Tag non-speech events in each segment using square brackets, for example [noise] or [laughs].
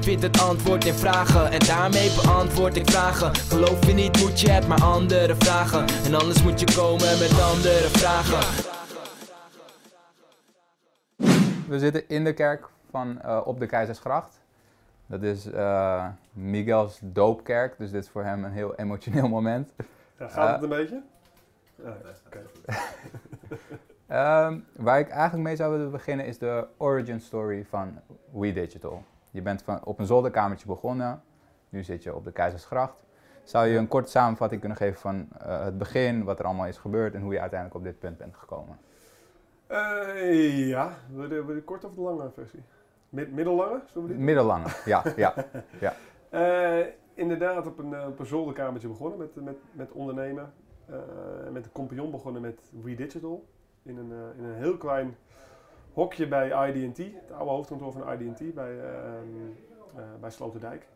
Vind het antwoord in vragen en daarmee beantwoord ik vragen. Geloof je niet, moet je het maar andere vragen. En anders moet je komen met andere vragen. We zitten in de kerk van, uh, op de Keizersgracht. Dat is uh, Miguel's doopkerk, dus dit is voor hem een heel emotioneel moment. Ja, gaat het een beetje? Ja, okay. [laughs] um, waar ik eigenlijk mee zou willen beginnen is de origin story van We Digital. Je bent van, op een zolderkamertje begonnen, nu zit je op de Keizersgracht. Zou je een korte samenvatting kunnen geven van uh, het begin, wat er allemaal is gebeurd en hoe je uiteindelijk op dit punt bent gekomen? Uh, ja, wil je, de korte of de lange versie? Mid middellange? Middellange, ja. ja, [laughs] ja. Uh, inderdaad, op een, op een zolderkamertje begonnen met, met, met ondernemen. Met een compagnon begonnen met WeDigital. In een, in een heel klein hokje bij IDT, het oude hoofdkantoor van IDT bij, uh, bij Sloterdijk.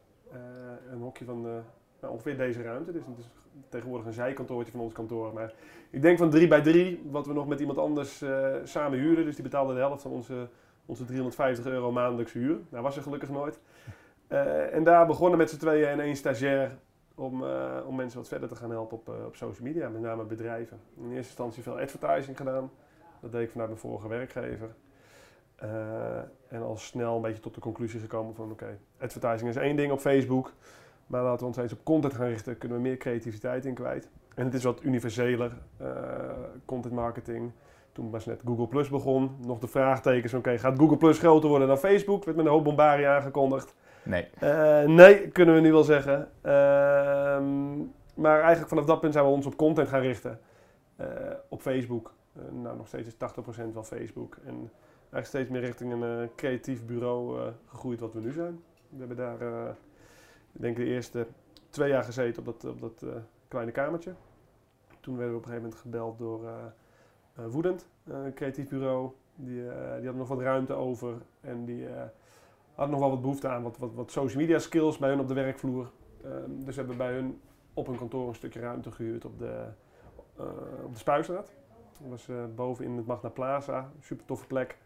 een hokje van nou, ongeveer deze ruimte, dus het is tegenwoordig een zijkantoortje van ons kantoor. Maar ik denk van 3 bij 3, wat we nog met iemand anders samen huurden. Dus die betaalde de helft van onze, onze 350 euro maandelijks huur. Nou was er gelukkig nooit. En daar begonnen met z'n tweeën en één stagiair om, uh, om mensen wat verder te gaan helpen op, op social media, met name bedrijven. In eerste instantie veel advertising gedaan. Dat deed ik vanuit mijn vorige werkgever. en al snel een beetje tot de conclusie gekomen van oké, advertising is één ding op Facebook. Maar laten we ons eens op content gaan richten, kunnen we meer creativiteit in kwijt. En het is wat universeler, content marketing. Toen was net Google Plus begon, nog de vraagtekens, oké, gaat Google Plus groter worden dan Facebook? Werd met een hoop bombarie aangekondigd. Nee. Uh, nee, kunnen we nu wel zeggen. Ehm, maar eigenlijk vanaf dat punt zijn we ons op content gaan richten. Uh, op Facebook. nou, nog steeds is 80% wel Facebook. En eigenlijk steeds meer richting een creatief bureau gegroeid wat we nu zijn. We hebben daar ik denk de eerste twee jaar gezeten op dat, op dat kleine kamertje. Toen werden we op een gegeven moment gebeld door Woedend, een creatief bureau. Die, die nog wat ruimte over en die hadden nog wel wat behoefte aan wat, wat, wat social media skills bij hun op de werkvloer. Ehm, dus we hebben bij hun op een kantoor een stukje ruimte gehuurd op de, op de Spuistraat. Dat was boven in het Magna Plaza, super toffe plek.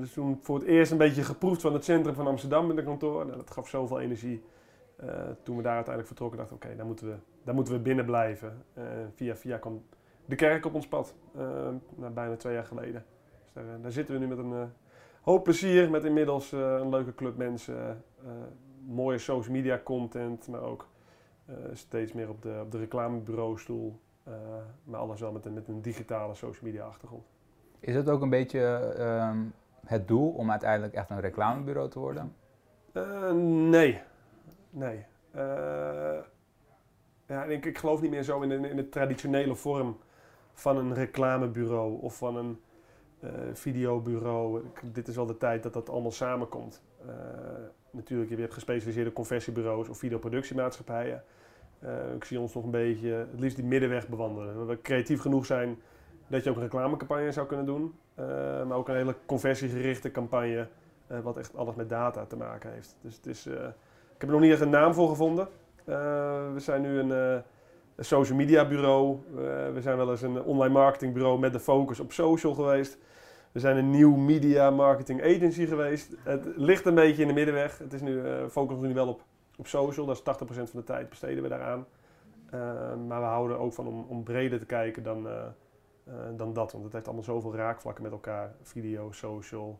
dus toen voor het eerst een beetje geproefd van het centrum van Amsterdam in de kantoor. Nou, dat gaf zoveel energie. Uh, toen we daar uiteindelijk vertrokken, dachten we: oké, daar, moeten we, moeten we binnen blijven. Uh, via via kwam de kerk op ons pad, uh, bijna twee jaar geleden. Dus daar, daar, zitten we nu met een hoop plezier, met inmiddels een leuke club mensen, mooie social media content, maar ook steeds meer op de, op de reclamebureaustoel. maar alles wel met een, met een digitale social media achtergrond. Is het ook een beetje um, het doel om uiteindelijk echt een reclamebureau te worden? nee, Nee. Uh, ja, ik, ik geloof niet meer zo in de, in de traditionele vorm van een reclamebureau of van een videobureau. Ik, dit is wel de tijd dat dat allemaal samenkomt. Uh, natuurlijk, je hebt gespecialiseerde conversiebureaus of videoproductiemaatschappijen. ik zie ons nog een beetje het liefst die middenweg bewandelen. We creatief genoeg zijn dat je ook een reclamecampagne zou kunnen doen. maar ook een hele conversiegerichte campagne, wat echt alles met data te maken heeft. Dus het is ik heb er nog niet echt een naam voor gevonden. We zijn nu een, een social media bureau. Uh, we zijn wel eens een online marketing bureau met de focus op social geweest. We zijn een nieuw media marketing agency geweest. Het ligt een beetje in de middenweg. Het is nu, focussen we nu wel op, op social. Dat is 80% van de tijd besteden we daaraan. maar we houden ook van om, om breder te kijken dan, dan dat. Want het heeft allemaal zoveel raakvlakken met elkaar. Video, social,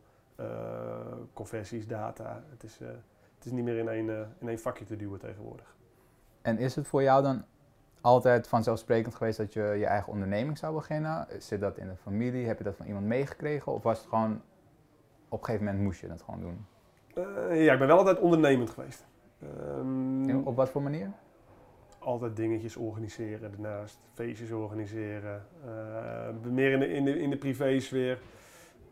conversies, data. Het is het is niet meer in één, uh, in één vakje te duwen tegenwoordig. En is het voor jou dan altijd vanzelfsprekend geweest dat je je eigen onderneming zou beginnen? Zit dat in de familie? Heb je dat van iemand meegekregen? Of was het gewoon, op een gegeven moment moest je dat gewoon doen? Uh, ja, ik ben wel altijd ondernemend geweest. Um, op wat voor manier? Altijd dingetjes organiseren daarnaast, feestjes organiseren. Uh, meer in de, in de, in de privésfeer.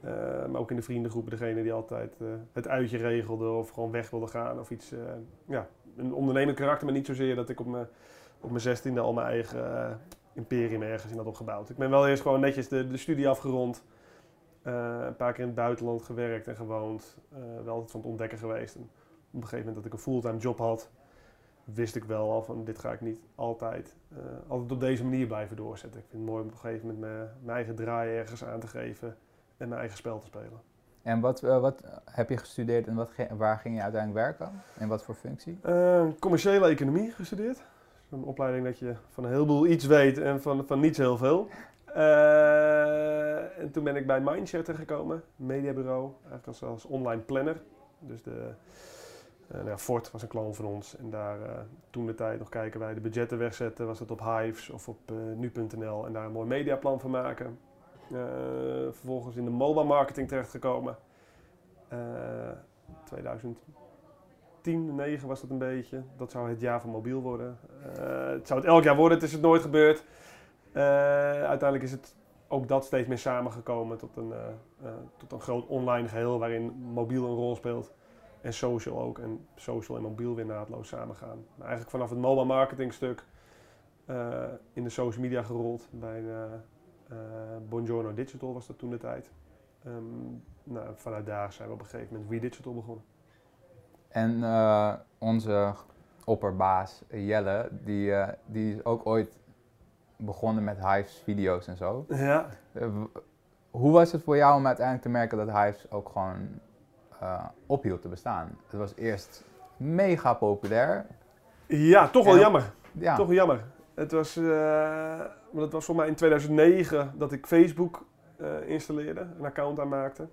Uh, maar ook in de vriendengroepen, degene die altijd het uitje regelde of gewoon weg wilde gaan of iets. Ja, een ondernemend karakter, maar niet zozeer dat ik op mijn, op mijn zestiende al mijn eigen imperium ergens in had opgebouwd. Ik ben wel eerst gewoon netjes de, de studie afgerond. een paar keer in het buitenland gewerkt en gewoond. wel altijd van het ontdekken geweest. En op een gegeven moment dat ik een fulltime job had, wist ik wel al van dit ga ik niet altijd, altijd op deze manier blijven doorzetten. Ik vind het mooi om op een gegeven moment mijn, mijn eigen draai ergens aan te geven en mijn eigen spel te spelen. En wat, eh, wat heb je gestudeerd en wat, waar ging je uiteindelijk werken? En wat voor functie? Eh, commerciële economie gestudeerd een opleiding dat je van een heleboel iets weet en van, van niets heel veel. Uh, en toen ben ik bij Mindshare gekomen, mediabureau, eigenlijk als, als, online planner. Dus de, uh, nou Ford was een klant van ons en daar eh, toen de tijd nog kijken wij de budgetten wegzetten, was dat op Hives of op nu.nl en daar een mooi mediaplan van maken. vervolgens in de mobile marketing terechtgekomen. 2000 10, 9 was dat een beetje. Dat zou het jaar van mobiel worden. Eh, het zou het elk jaar worden, het is het nooit gebeurd. Eh, uiteindelijk is het ook dat steeds meer samengekomen tot een, eh, tot een groot online geheel waarin mobiel een rol speelt. En social ook. En social en mobiel weer naadloos samengaan. Maar eigenlijk vanaf het mobile marketing stuk in de social media gerold bij Bongiorno Digital was dat toen de tijd. Ehm, nou, vanuit daar zijn we op een gegeven moment We Digital begonnen. En eh, onze opperbaas Jelle, die, eh, die is ook ooit begonnen met Hives video's en zo. Ja, Eh, hoe was het voor jou om uiteindelijk te merken dat Hives ook gewoon ophield te bestaan? Het was eerst mega populair. ja toch wel jammer. Ja, Toch jammer. Het was, het was voor mij in 2009 dat ik Facebook installeerde, een account aanmaakte.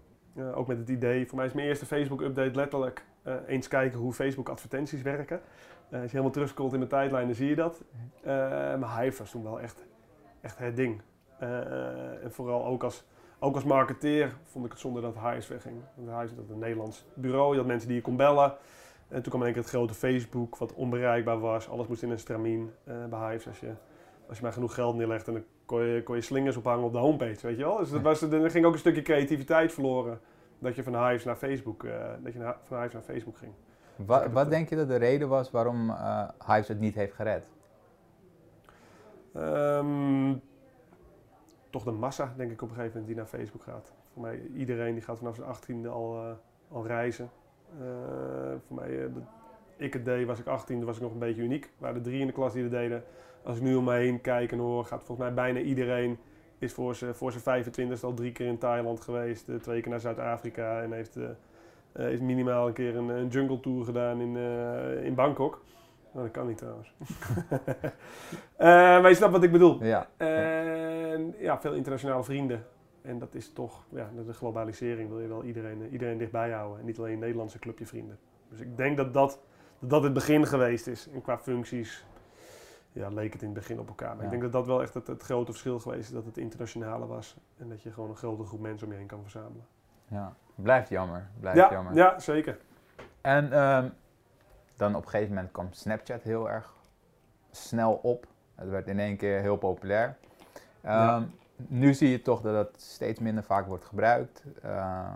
Ook met het idee, voor mij is mijn eerste Facebook-update letterlijk eh, eens kijken hoe Facebook-advertenties werken. Eh, als je helemaal terugscrollt in mijn tijdlijn, dan zie je dat. Eh, maar Hive was toen wel echt, echt het ding. En vooral ook als, ook als marketeer vond ik het zonde dat Hive wegging. Want Hive is een Nederlands bureau, je had mensen die je kon bellen. En toen kwam in één keer het grote Facebook, wat onbereikbaar was. Alles moest in een stramien bij Hives. Als je, als je maar genoeg geld neerlegt, en dan kon je, kon je slingers ophangen op de homepage, weet je wel. Dus dat was, er ging ook een stukje creativiteit verloren. Dat je van Hives naar Facebook, eh, dat je van Hives naar Facebook ging. Wa- wat denk je dat de reden was waarom eh Hives het niet heeft gered? Ehm, toch de massa, denk ik op een gegeven moment, die naar Facebook gaat. Voor mij, iedereen die gaat vanaf zijn achttiende al, eh, al reizen. Voor mij, dat ik het deed, was ik 18, toen was ik nog een beetje uniek. Er waren er drie in de klas die het deden. Als ik nu om me heen kijk en hoor, gaat volgens mij bijna iedereen is voor zijn, voor zijn 25 al drie keer in Thailand geweest, eh, twee keer naar Zuid-Afrika en heeft, eh, eh, heeft minimaal een keer een, een jungle tour gedaan in, in Bangkok. Nou, dat kan niet trouwens. [laughs] Maar je snapt wat ik bedoel. Ja, En ja, veel internationale vrienden. En dat is toch, ja, de globalisering wil je wel iedereen, iedereen dichtbij houden. En niet alleen een Nederlandse clubje vrienden. Dus ik denk dat dat, dat, dat het begin geweest is. En qua functies, ja, leek het in het begin op elkaar. Maar Ja. ik denk dat dat wel echt het, het grote verschil geweest is. Dat het internationale was. En dat je gewoon een grote groep mensen om je heen kan verzamelen. ja. Blijft jammer. Blijft Ja, jammer. ja, zeker. En ehm, dan op een gegeven moment kwam Snapchat heel erg snel op. Het werd in één keer heel populair. Ehm, Ja. Nu zie je toch dat het steeds minder vaak wordt gebruikt. Eh,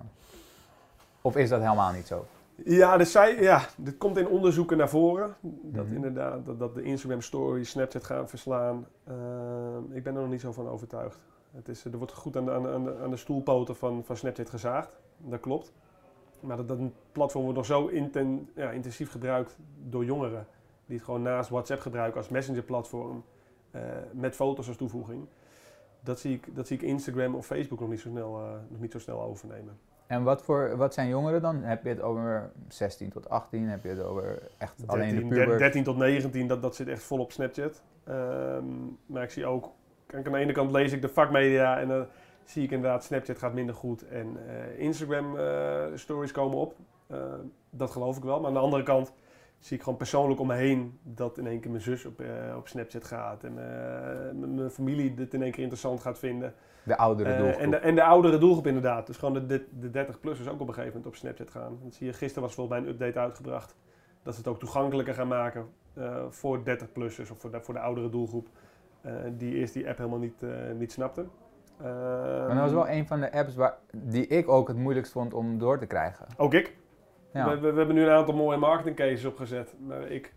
of is dat helemaal niet zo? Ja, dus zij, ja, dit komt in onderzoeken naar voren. Dat Mhm. inderdaad, dat, dat de Instagram stories Snapchat gaan verslaan. Ehm, ik ben er nog niet zo van overtuigd. Het is, er wordt goed aan de, aan de, aan de, stoelpoten van, van Snapchat gezaagd. Dat klopt. Maar dat, dat platform wordt nog zo inten, ja, intensief gebruikt door jongeren. Die het gewoon naast WhatsApp gebruiken als messenger-platform. eh, met foto's als toevoeging. Dat zie, ik, dat zie ik Instagram of Facebook nog niet zo snel, eh, nog niet zo snel overnemen. En wat, voor, wat zijn jongeren dan? Heb je het over 16 tot 18? Heb je het over echt alleen de 13, pubers? 13 tot 19, dat, dat zit echt vol op Snapchat. Ehm, maar ik zie ook, kijk, aan de ene kant lees ik de vakmedia en dan zie ik inderdaad Snapchat gaat minder goed en eh, Instagram eh, stories komen op. Eh, dat geloof ik wel. Maar aan de andere kant zie ik gewoon persoonlijk om me heen dat in één keer mijn zus op, eh, op Snapchat gaat en eh, mijn familie dit in één keer interessant gaat vinden. De oudere Eh, doelgroep. en, de, en de oudere doelgroep inderdaad. Dus gewoon de, de, de 30-plussers ook op een gegeven moment op Snapchat gaan. Dat zie je, gisteren was volgens mij een update uitgebracht. Dat ze het ook toegankelijker gaan maken voor 30-plussers of voor de, voor de oudere doelgroep. die eerst die app helemaal niet, niet snapte. maar dat was wel een van de apps waar, die ik ook het moeilijkst vond om door te krijgen. Ook ik. Ja. We, we, we hebben nu een aantal mooie marketing cases opgezet. Maar ik,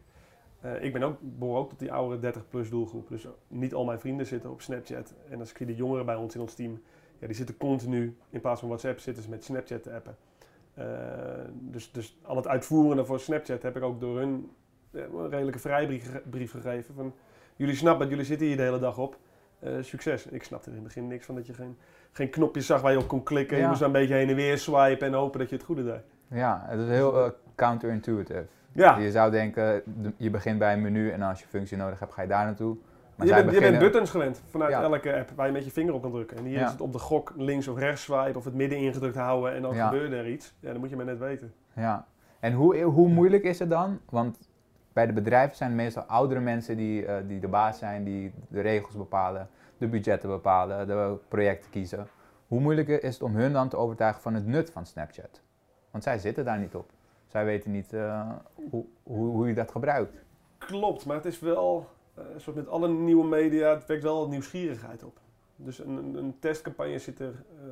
eh, ik ben ook, behoor ook tot die oudere 30-plus doelgroep. Dus niet al mijn vrienden zitten op Snapchat. En als ik zie de jongeren bij ons in ons team, ja, die zitten continu, in plaats van WhatsApp, zitten ze met Snapchat te appen. Eh, dus, dus al het uitvoerende voor Snapchat heb ik ook door hun eh, een redelijke vrijbrief ge- brief gegeven. Van, jullie snappen het, jullie zitten hier de hele dag op. succes. Ik snapte er in het begin niks van dat je geen, geen knopjes zag waar je op kon klikken. Je moest een beetje heen en weer swipen en hopen dat je het goede deed. Ja, het is heel eh, counterintuitive. Ja, Je zou denken, de- je begint bij een menu en als je functie nodig hebt, ga je daar naartoe. Maar je bent, je bent beginnen- buttons gewend vanuit Ja. elke app waar je met je vinger op kan drukken. En hier Ja. is het op de gok links of rechts swipe of het midden ingedrukt houden en dan Ja. gebeurde er iets. Ja, dan moet je maar net weten. Ja. En hoe, hoe moeilijk is het dan? Want bij de bedrijven zijn het meestal oudere mensen die, eh, die de baas zijn, die de regels bepalen, de budgetten bepalen, de projecten kiezen. Hoe moeilijk is het om hun dan te overtuigen van het nut van Snapchat? Want zij zitten daar niet op. Zij weten niet eh, hoe, hoe, hoe je dat gebruikt. Klopt, maar het is wel, eh, zoals met alle nieuwe media, het wekt wel nieuwsgierigheid op. Dus een, een, testcampagne zit er, eh,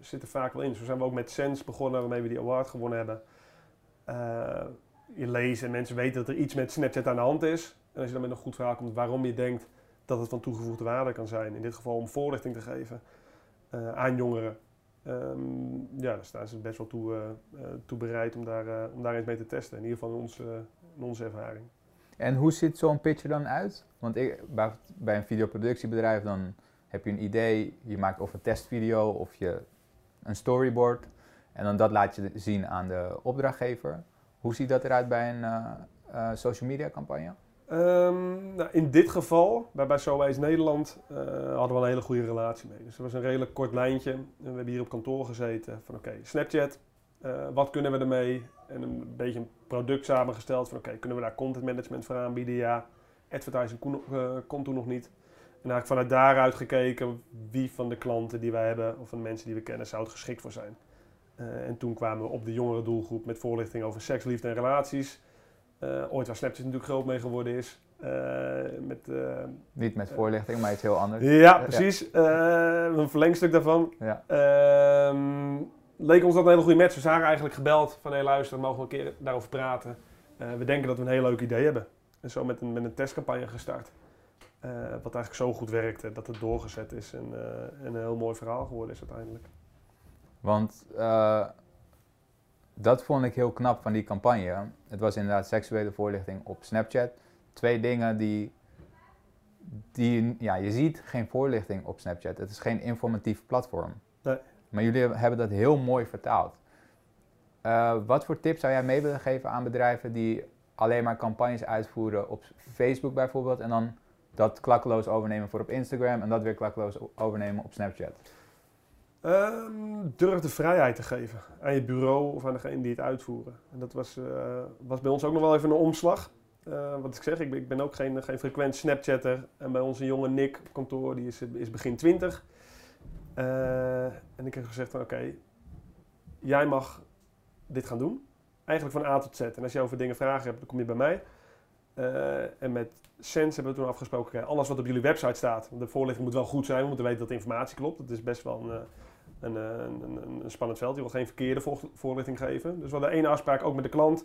zit er vaak wel in. Zo zijn we ook met Sense begonnen, waarmee we die award gewonnen hebben. Eh, je leest en mensen weten dat er iets met Snapchat aan de hand is. En als je dan met een goed verhaal komt waarom je denkt dat het van toegevoegde waarde kan zijn. In dit geval om voorlichting te geven eh, aan jongeren. Ehm, ja, dan staan ze best wel toe, eh, eh, toe bereid om daar, eh, om daar eens mee te testen. In ieder geval in onze, onze ervaring. En hoe ziet zo'n pitch er dan uit? Want ik, bij, een videoproductiebedrijf dan heb je een idee, je maakt of een testvideo of je een storyboard. En dan dat laat je zien aan de opdrachtgever. Hoe ziet dat eruit bij een social media campagne? Ehm, nou, in dit geval, bij, bij Nederland, eh, hadden we een hele goede relatie mee. Dus het was een redelijk kort lijntje. En we hebben hier op kantoor gezeten van oké, Snapchat, eh, wat kunnen we ermee? En een beetje een product samengesteld van oké, kunnen we daar content management voor aanbieden? Ja, advertising kon, eh, kon toen nog niet. En eigenlijk vanuit daaruit gekeken wie van de klanten die wij hebben, of van de mensen die we kennen, zou het geschikt voor zijn. En toen kwamen we op de jongere doelgroep met voorlichting over seks, liefde en relaties. Eh, ooit waar Snapchat natuurlijk groot mee geworden is. Eh, met, eh, Niet met voorlichting, maar iets heel anders. ja, precies. Een verlengstuk daarvan. Ja. Ehm, leek ons dat een hele goede match. We zagen eigenlijk gebeld van, hé luister, mogen we een keer daarover praten. We denken dat we een heel leuk idee hebben. En zo met een, met een testcampagne gestart. Wat eigenlijk zo goed werkte dat het doorgezet is en, en een heel mooi verhaal geworden is uiteindelijk. Want dat vond ik heel knap van die campagne. Het was inderdaad seksuele voorlichting op Snapchat. Twee dingen die, die ja, je ziet geen voorlichting op Snapchat. Het is geen informatief platform. Nee. Maar jullie hebben- dat heel mooi vertaald. Eh, wat voor tips zou jij mee willen geven aan bedrijven die alleen maar campagnes uitvoeren op Facebook bijvoorbeeld en dan dat klakkeloos overnemen voor op Instagram en dat weer klakkeloos overnemen op Snapchat? Ehm, durf de vrijheid te geven aan je bureau of aan degene die het uitvoeren. En dat was, eh, was bij ons ook nog wel even een omslag. Eh, wat ik zeg, ik ben, ik ben ook geen, geen frequent Snapchatter. En bij onze jonge Nick op kantoor, die is, is begin 20. Eh, en ik heb gezegd van oké, jij mag dit gaan doen. Eigenlijk van A tot Z. En als je over dingen vragen hebt, dan kom je bij mij. En met Sense hebben we toen afgesproken, alles wat op jullie website staat. want De voorlichting moet wel goed zijn, we moeten weten dat de informatie klopt. Het is best wel een, een, eh, een, een, een spannend veld. Je wil geen verkeerde voor- voorlichting geven. Dus we hadden één afspraak ook met de klant.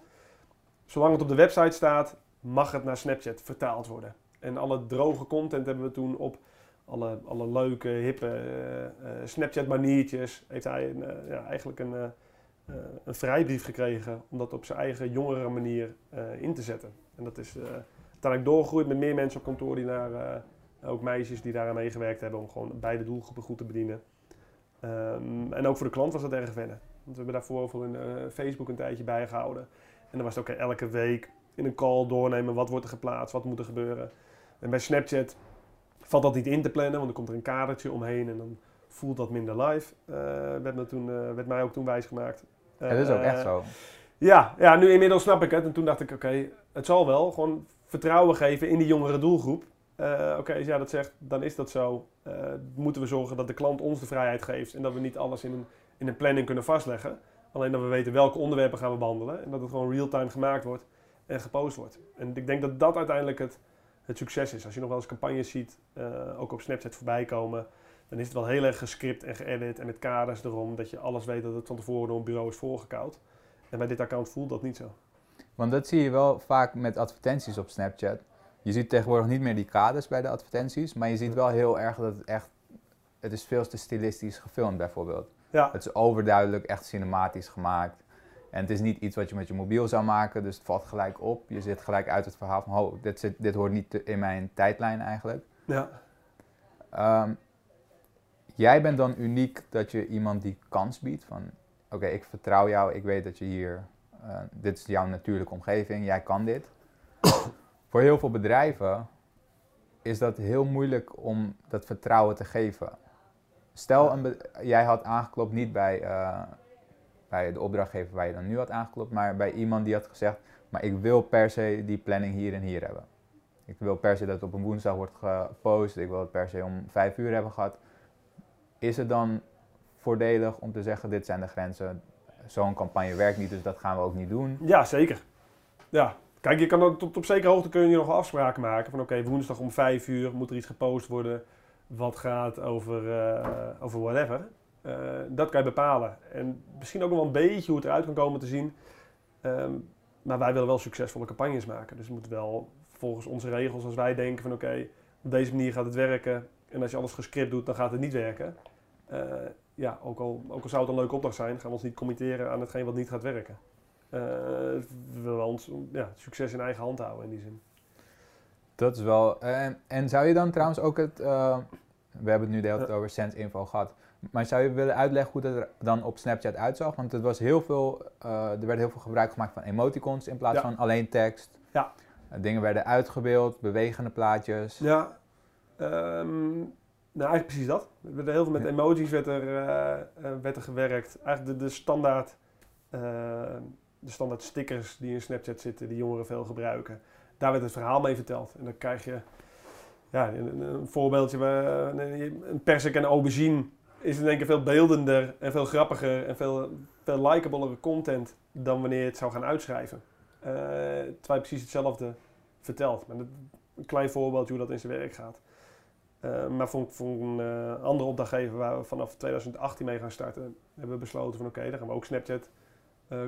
Zolang het op de website staat, mag het naar Snapchat vertaald worden. En alle droge content hebben we toen op alle, alle leuke, hippe eh, eh, Snapchat-maniertjes. Heeft hij een, ja, eigenlijk een, een vrijbrief gekregen om dat op zijn eigen jongere manier in te zetten. En dat is uiteindelijk doorgegroeid met meer mensen op kantoor die daar, ook meisjes die daaraan meegewerkt hebben om gewoon beide doelgroepen goed te bedienen. Ehm, en ook voor de klant was dat erg wennen. Want we hebben daarvoor voor een, eh, Facebook een tijdje bijgehouden. En dan was het ook elke week in een call doornemen wat wordt er geplaatst, wat moet er gebeuren. En bij Snapchat valt dat niet in te plannen, want dan komt er een kadertje omheen en dan voelt dat minder live. Eh, werd, me toen, eh, werd mij ook toen wijsgemaakt. Het is ook echt zo. ja, ja, nu inmiddels snap ik het. En toen dacht ik, oké, het zal wel. Gewoon vertrouwen geven in die jongere doelgroep. Eh, oké, als jij dat zegt, dan is dat zo. Eh, moeten we zorgen dat de klant ons de vrijheid geeft. En dat we niet alles in een, in een planning kunnen vastleggen. Alleen dat we weten welke onderwerpen gaan we behandelen. En dat het gewoon real-time gemaakt wordt en gepost wordt. En ik denk dat dat uiteindelijk het, het succes is. Als je nog wel eens campagnes ziet, eh, ook op Snapchat voorbij komen... dan is het wel heel erg gescript en geëdit en met kaders erom... dat je alles weet dat het van tevoren door een bureau is voorgekoud. En bij dit account voelt dat niet zo. Want dat zie je wel vaak met advertenties op Snapchat. Je ziet tegenwoordig niet meer die kaders bij de advertenties, maar je ziet wel heel erg dat het echt, het is veel te stilistisch gefilmd bijvoorbeeld. Ja, Het is overduidelijk echt cinematisch gemaakt. En het is niet iets wat je met je mobiel zou maken, dus het valt gelijk op. Je zit gelijk uit het verhaal van, oh, dit, zit, dit hoort niet in mijn tijdlijn eigenlijk. ja. Ehm, jij bent dan uniek dat je iemand die kans biedt van, oké, ik vertrouw jou, ik weet dat je hier, eh, dit is jouw natuurlijke omgeving, jij kan dit. Voor heel veel bedrijven is dat heel moeilijk om dat vertrouwen te geven. Stel, een jij had aangeklopt niet bij, eh, bij de opdrachtgever waar je dan nu had aangeklopt, maar bij iemand die had gezegd, maar ik wil per se die planning hier en hier hebben. Ik wil per se dat het op een woensdag wordt gepost, ik wil het per se om vijf uur hebben gehad. Is het dan voordelig om te zeggen, dit zijn de grenzen, zo'n campagne werkt niet, dus dat gaan we ook niet doen? Ja, zeker. Ja. Kijk, je kan ook tot op zekere hoogte kun je nog afspraken maken. Van oké, woensdag om vijf uur moet er iets gepost worden wat gaat over, eh, over whatever. Eh, dat kan je bepalen. En misschien ook nog wel een beetje hoe het eruit kan komen te zien. Ehm, maar wij willen wel succesvolle campagnes maken. Dus het moet wel volgens onze regels, als wij denken van oké, op deze manier gaat het werken. En als je alles gescript doet, dan gaat het niet werken. Eh, ja, ook al, ook al zou het een leuke opdracht zijn, gaan we ons niet committeren aan hetgeen wat niet gaat werken. Eh, we ons ja, succes in eigen hand houden in die zin. Dat is wel. En, en zou je dan trouwens ook het. eh, we hebben het nu de hele tijd over Sense Info gehad. Maar zou je willen uitleggen hoe dat er dan op Snapchat uitzag? Want het was heel veel, eh, er werd heel veel gebruik gemaakt van emoticons in plaats Ja. van alleen tekst. Ja. Dingen werden uitgebeeld, bewegende plaatjes. Ja, ehm, nou eigenlijk precies dat. Er werd heel veel met emojis werd er, werd er gewerkt. Eigenlijk de, de, standaard, de standaard stickers die in Snapchat zitten, die jongeren veel gebruiken. Daar werd het verhaal mee verteld. En dan krijg je ja, een, een voorbeeldje, waar, een, persik en aubergine is in één keer veel beeldender en veel grappiger en veel, veel content dan wanneer je het zou gaan uitschrijven. Eh, terwijl je precies hetzelfde vertelt. Maar dat, een klein voorbeeldje hoe dat in zijn werk gaat. Eh, maar voor, voor een eh, andere opdrachtgever waar we vanaf 2018 mee gaan starten, hebben we besloten van oké, daar gaan we ook Snapchat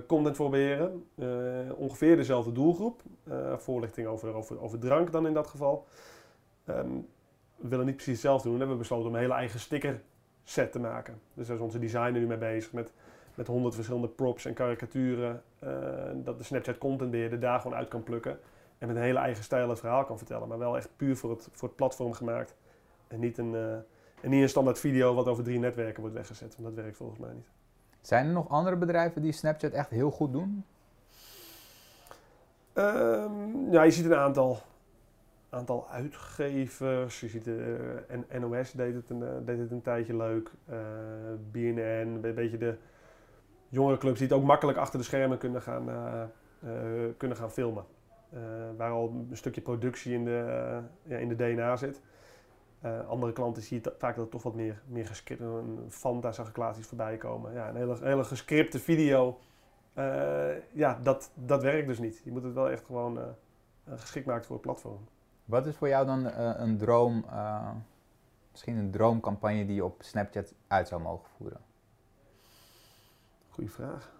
content voor beheren. Eh, ongeveer dezelfde doelgroep. Eh, voorlichting over, over, over drank dan in dat geval. Ehm, we willen niet precies hetzelfde doen. We hebben besloten om een hele eigen sticker set te maken. Dus daar is onze designer nu mee bezig met met honderd verschillende props en karikaturen. eh, dat de Snapchat content beheerder daar gewoon uit kan plukken. En met een hele eigen stijl het verhaal kan vertellen. Maar wel echt puur voor het, voor het platform gemaakt. En niet, een, eh, en niet een standaard video wat over drie netwerken wordt weggezet. Want dat werkt volgens mij niet. Zijn er nog andere bedrijven die Snapchat echt heel goed doen? Ehm, ja, je ziet een aantal, aantal uitgevers. Je ziet de eh, NOS deed het een, eh, deed het een tijdje leuk. Eh, BNN, een beetje de jongere clubs die het ook makkelijk achter de schermen kunnen gaan, kunnen gaan filmen. Waar al een stukje productie in de, ja, in de DNA zit. Eh, andere klanten zie je vaak dat het toch wat meer, meer gescript. Een Fanta zag ik laatst iets voorbij komen. Ja, een hele, hele gescripte video. Eh, ja, dat, dat werkt dus niet. Je moet het wel echt gewoon eh, geschikt maken voor het platform. Wat is voor jou dan een droom, misschien een droomcampagne die je op Snapchat uit zou mogen voeren? Goeie vraag.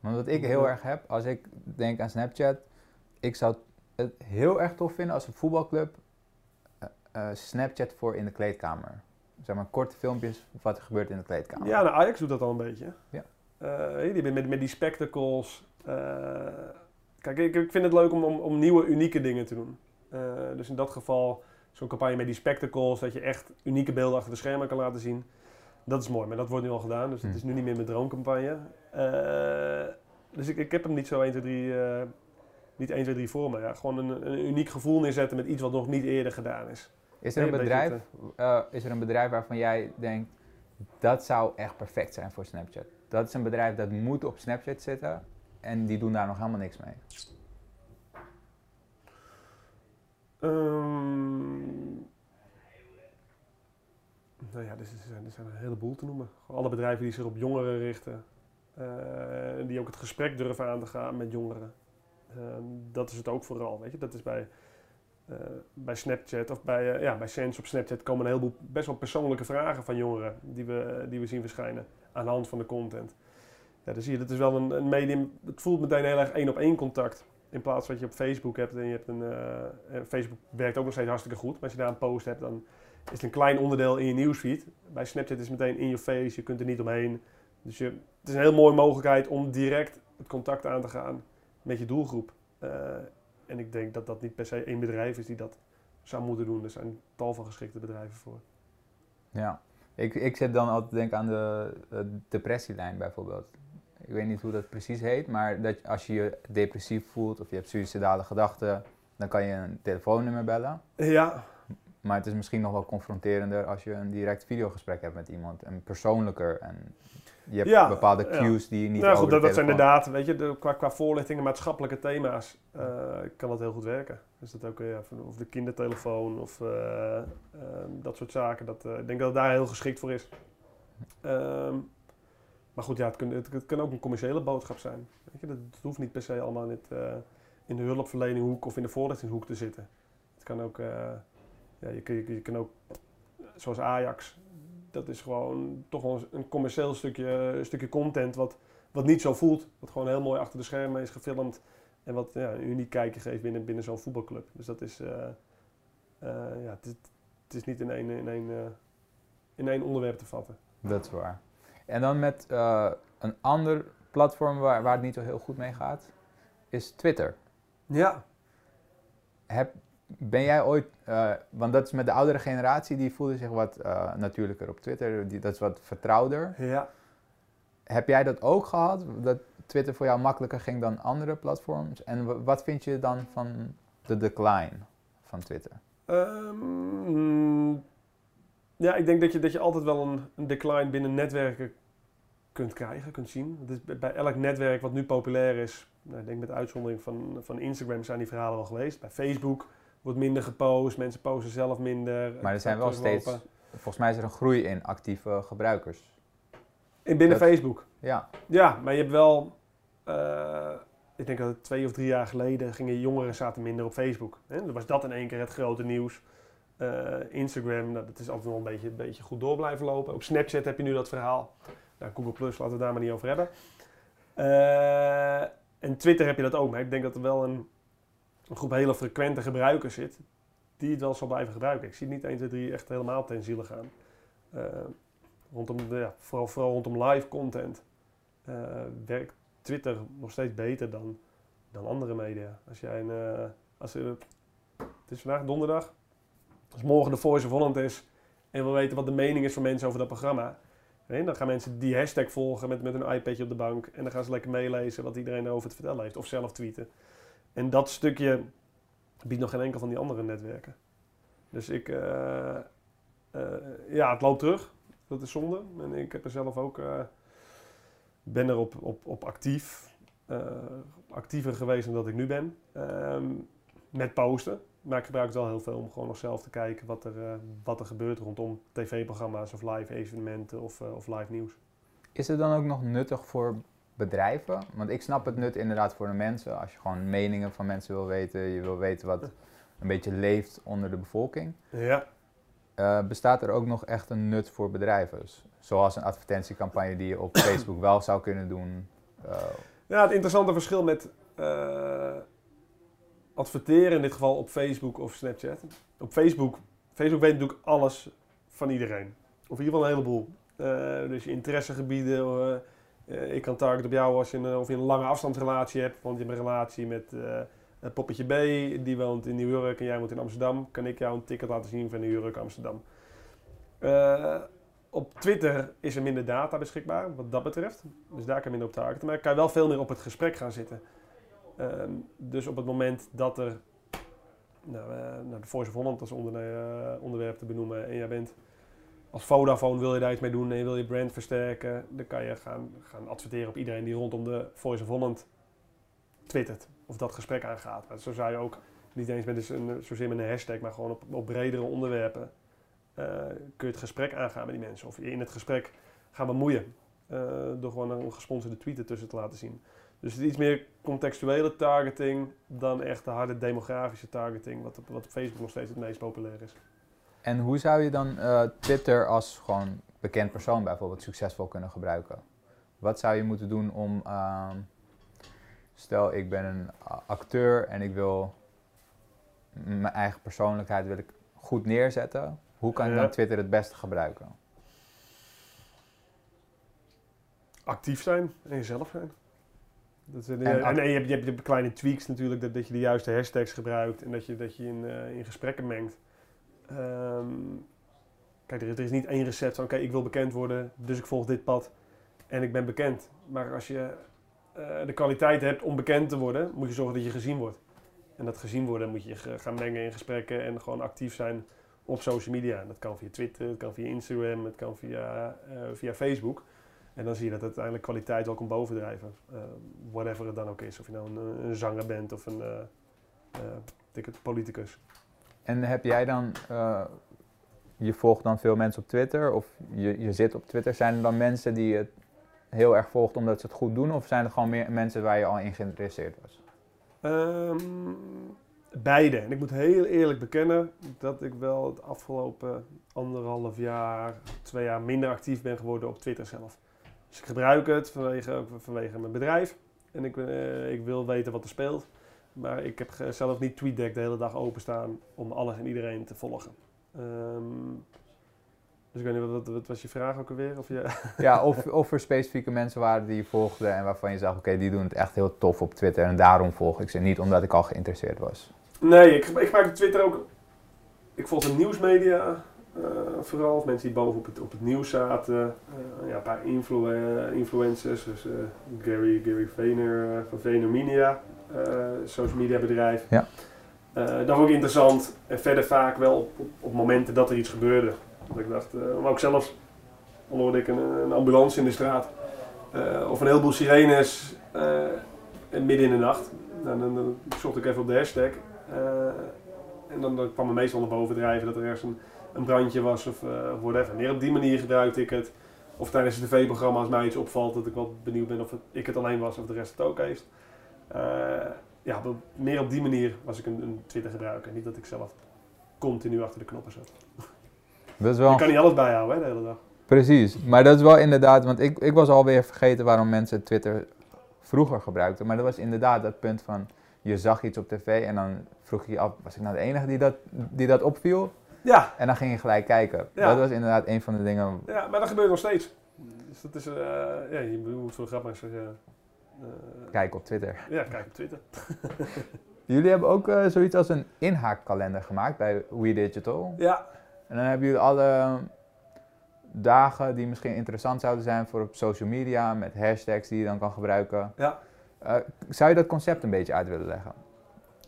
Want wat ik heel erg heb, als ik denk aan Snapchat, ik zou het heel erg tof vinden als een voetbalclub eh, Snapchat voor in de kleedkamer. Zeg maar korte filmpjes wat er gebeurt in de kleedkamer. Ja, nou, Ajax doet dat al een beetje. Ja. Eh, die met, met die spectacles. eh, kijk, ik, ik vind het leuk om, om, om nieuwe, unieke dingen te doen. Dus in dat geval zo'n campagne met die spectacles, dat je echt unieke beelden achter de schermen kan laten zien. Dat is mooi, maar dat wordt nu al gedaan, dus het Hm. is nu niet meer mijn droomcampagne. Dus ik, ik heb hem niet zo 1, 2, 3, eh, niet 1, 2, 3 voor me. Ja, gewoon een, een uniek gevoel neerzetten met iets wat nog niet eerder gedaan is. Is er een Nee, een beetje bedrijf, eh, is er een bedrijf waarvan jij denkt, dat zou echt perfect zijn voor Snapchat? Dat is een bedrijf dat moet op Snapchat zitten en die doen daar nog helemaal niks mee. Ehm, nou ja, er zijn, er zijn een heleboel te noemen. Alle bedrijven die zich op jongeren richten. eh, die ook het gesprek durven aan te gaan met jongeren. Ehm, dat is het ook vooral, weet je. Dat is bij, eh, bij Snapchat of bij, eh, ja, bij Sense op Snapchat komen een heleboel best wel persoonlijke vragen van jongeren die we, die we zien verschijnen aan de hand van de content. Ja, dan zie je, dat is wel een, een medium, het voelt meteen heel erg één op één contact. In plaats van dat je op Facebook hebt en je hebt een. eh, eh, Facebook werkt ook nog steeds hartstikke goed. Maar als je daar een post hebt, dan is het een klein onderdeel in je nieuwsfeed. Bij Snapchat is het meteen in your face, je kunt er niet omheen. Dus je, het is een heel mooie mogelijkheid om direct het contact aan te gaan met je doelgroep. Eh, en ik denk dat dat niet per se één bedrijf is die dat zou moeten doen. Er zijn tal van geschikte bedrijven voor. Ja, ik, ik zit dan altijd te denken aan de eh, depressielijn bijvoorbeeld. Ik weet niet hoe dat precies heet, maar dat als je je depressief voelt of je hebt suïcidale gedachten, dan kan je een telefoonnummer bellen. Ja, Maar het is misschien nog wel confronterender als je een direct videogesprek hebt met iemand en persoonlijker. En je hebt Ja, bepaalde ja. cues die je niet nou over goed, dat, dat zijn inderdaad, weet je, de, qua, qua voorlichting en maatschappelijke thema's eh, kan dat heel goed werken. Dus dat ook, ja, van- of de kindertelefoon of eh, ehm, dat soort zaken. Dat, eh, ik denk dat het daar heel geschikt voor is. Ehm, maar goed, ja, het, kan, het, het kan ook een commerciële boodschap zijn. Weet je, dat, het hoeft niet per se allemaal in, het, eh, in de hulpverleninghoek of in de voorlichtingshoek te zitten. Het kan ook, eh, ja, je, je kan ook, zoals Ajax, dat is gewoon toch wel een commercieel stukje, stukje content wat, wat niet zo voelt. Wat gewoon heel mooi achter de schermen is gefilmd. En wat ja, een uniek kijkje geeft binnen, binnen zo'n voetbalclub. Dus dat is, eh, eh, ja, het, is- het is niet in één, in, één, eh, in één onderwerp te vatten. Dat is waar. En dan met een ander platform waar, waar het niet zo heel goed mee gaat, is Twitter. Ja. Heb, ben jij ooit, eh, want dat is met de oudere generatie, die voelde zich wat eh, natuurlijker op Twitter, die, dat is wat vertrouwder. Ja. Heb jij dat ook gehad, dat Twitter voor jou makkelijker ging dan andere platforms? En wa- wat vind je dan van de decline van Twitter? Ehm, ja, ik denk dat je, dat je altijd wel een, een decline binnen netwerken kunt krijgen, kunt zien. Het is bij- bij elk netwerk wat nu populair is, nou, ik denk met uitzondering van, van Instagram zijn die verhalen wel geweest. Bij Facebook wordt minder gepost, mensen posten zelf minder. Maar er zijn wel teruglopen. steeds, volgens mij is er een groei in actieve gebruikers. In binnen dat- Facebook. Ja, Ja, maar je hebt wel. eh, ik denk dat het twee of drie jaar geleden gingen jongeren zaten minder op Facebook. Hè? Dan was dat in één keer het grote nieuws. Eh, Instagram, nou, dat is altijd wel een beetje, een beetje goed door blijven lopen. Op Snapchat heb je nu dat verhaal. Nou, Google Plus, laten we het daar maar niet over hebben. Eh, en Twitter heb je dat ook. Maar ik denk dat er wel een, een groep hele frequente gebruikers zit. Die het wel zal blijven gebruiken. Ik zie niet 1, 2, 3 echt helemaal ten ziele gaan. Eh, rondom, ja, vooral, vooral rondom live content eh, werkt Twitter nog steeds beter dan, dan andere media. Als jij een, eh, als het is vandaag donderdag, als morgen de Voice of Holland is en we weten wat de mening is van mensen over dat programma, dan gaan mensen die hashtag volgen met, met een iPadje op de bank en dan gaan ze lekker meelezen wat iedereen erover te vertellen heeft of zelf tweeten. En dat stukje biedt nog geen enkel van die andere netwerken. Dus ik, eh, eh, ja, het loopt terug. Dat is zonde. En ik heb er zelf ook, eh, ben er op, op, op actief, actiever geweest dan dat ik nu ben. Ehm, met posten. Maar ik gebruik het wel heel veel om gewoon nog zelf te kijken wat er, wat er gebeurt rondom tv-programma's of live evenementen of, of live nieuws. Is het dan ook nog nuttig voor bedrijven? Want ik snap het nut inderdaad voor de mensen. Als je gewoon meningen van mensen wil weten, je wil weten wat een beetje leeft onder de bevolking. Ja. Eh, bestaat er ook nog echt een nut voor bedrijven? Dus Zoals een advertentiecampagne die je op [coughs] Facebook wel zou kunnen doen. Eh, Ja, het interessante verschil met eh, adverteren, in dit geval op Facebook of Snapchat. Op Facebook, Facebook weet natuurlijk alles van iedereen. Of in ieder geval een heleboel. Dus je interessegebieden. Eh, eh, ik kan target op jou als je een, of je een lange afstandsrelatie hebt. Want je hebt een relatie met eh, een poppetje B. Die woont in New York en jij woont in Amsterdam. Kan ik jou een ticket laten zien van New York, Amsterdam. Eh, op Twitter is er minder data beschikbaar, wat dat betreft. Dus daar kan je minder op targeten. Maar kan je wel veel meer op het gesprek gaan zitten. Ehm, dus op het moment dat er... Nou, eh, nou de Voice of Holland als onder, eh, onderwerp te benoemen. En jij bent als Vodafone wil je daar iets mee doen en je wil je brand versterken. Dan kan je gaan, gaan adverteren op iedereen die rondom de Voice of Holland twittert. Of dat gesprek aangaat. Zo zou je ook niet eens met een, zozeer met een hashtag, maar gewoon op, op bredere onderwerpen eh, kun je het gesprek aangaan met die mensen. Of je in het gesprek gaan bemoeien. eh, door gewoon een gesponsorde tweet ertussen te laten zien. Dus het is iets meer contextuele targeting dan echt de harde demografische targeting, wat wat op Facebook nog steeds het meest populair is. En hoe zou je dan eh, Twitter als gewoon bekend persoon bijvoorbeeld succesvol kunnen gebruiken? Wat zou je moeten doen om, ehm, stel ik ben een acteur en ik wil mijn eigen persoonlijkheid wil ik goed neerzetten. Hoe kan ik dan Twitter het beste gebruiken? Actief zijn en jezelf zijn. Dat is, en, En en, je, hebt, je, hebt, je hebt kleine tweaks natuurlijk, dat, dat je de juiste hashtags gebruikt en dat je, dat je in, eh, in gesprekken mengt. Ehm, kijk, er is, is niet één recept van, oké, ik wil bekend worden, dus ik volg dit pad en ik ben bekend. Maar als je eh, de kwaliteit hebt om bekend te worden, moet je zorgen dat je gezien wordt. En dat gezien worden moet je gaan mengen in gesprekken en gewoon actief zijn op social media. Dat kan via Twitter, het kan via Instagram, het kan via, eh, via Facebook. En dan zie je dat uiteindelijk kwaliteit wel komt bovendrijven. Eh, whatever het dan ook is. Of je nou een, een zanger bent of een het, politicus. En heb jij dan, eh, je volgt dan veel mensen op Twitter of je, je zit op Twitter. Zijn er dan mensen die het heel erg volgt omdat ze het goed doen? Of zijn er gewoon meer mensen waar je al in geïnteresseerd was? Ehm, beide. En ik moet heel eerlijk bekennen dat ik wel het afgelopen anderhalf jaar, twee jaar minder actief ben geworden op Twitter zelf. Dus ik gebruik het vanwege, vanwege mijn bedrijf. En ik, eh, ik wil weten wat er speelt. Maar ik heb zelf niet TweetDeck de hele dag openstaan om alles en iedereen te volgen. Ehm, dus ik weet niet, wat, wat, was je vraag ook alweer? Of je, [laughs] Ja, of, of er specifieke mensen waren die je volgde en waarvan je zag, oké, die doen het echt heel tof op Twitter en daarom volg ik ze. Niet omdat ik al geïnteresseerd was. Nee, ik, ik gebruik Twitter ook. Ik volg de nieuwsmedia. Eh, vooral of mensen die boven op het, op het nieuws zaten. Eh, ja, een paar influ eh, influencers. Dus Gary, Gary Vayner van Vayner Media. social media bedrijf. Ja. Dat vond ik interessant. En verder vaak wel op, op, op momenten dat er iets gebeurde. Dat ik dacht, maar ook zelfs hoorde ik een, een ambulance in de straat. Of een heleboel sirenes eh, midden in de nacht. Dan, dan zocht ik even op de hashtag. En dan, dan kwam er meestal naar boven drijven dat er ergens een, een brandje was of uh, whatever. Meer op die manier gebruikte ik het. Of tijdens het tv-programma als mij iets opvalt dat ik wel benieuwd ben of het, ik het alleen was of de rest het ook heeft. Eh, ja, meer op die manier was ik een, een Twitter gebruiker. Niet dat ik zelf continu achter de knoppen zat. [laughs] Dat is Je wel kan niet alles bijhouden hè, de hele dag. Precies, maar dat is wel inderdaad, want ik, ik was alweer vergeten waarom mensen Twitter vroeger gebruikten. Maar dat was inderdaad dat punt van, je zag iets op tv en dan vroeg je je af, was ik nou de enige die dat, die dat opviel? Ja, En dan ging je gelijk kijken. Ja. Dat was inderdaad een van de dingen. ja, maar dat gebeurt nog steeds. Dus dat is, eh, ja, je moet voor de grap maar eens, eh, eh, Kijken op Twitter. ja, kijk op Twitter. [laughs] Jullie hebben ook zoiets als een inhaakkalender gemaakt bij We Digital. Ja, En dan hebben jullie alle dagen die misschien interessant zouden zijn voor op social media, met hashtags die je dan kan gebruiken. ja. Zou je dat concept een beetje uit willen leggen?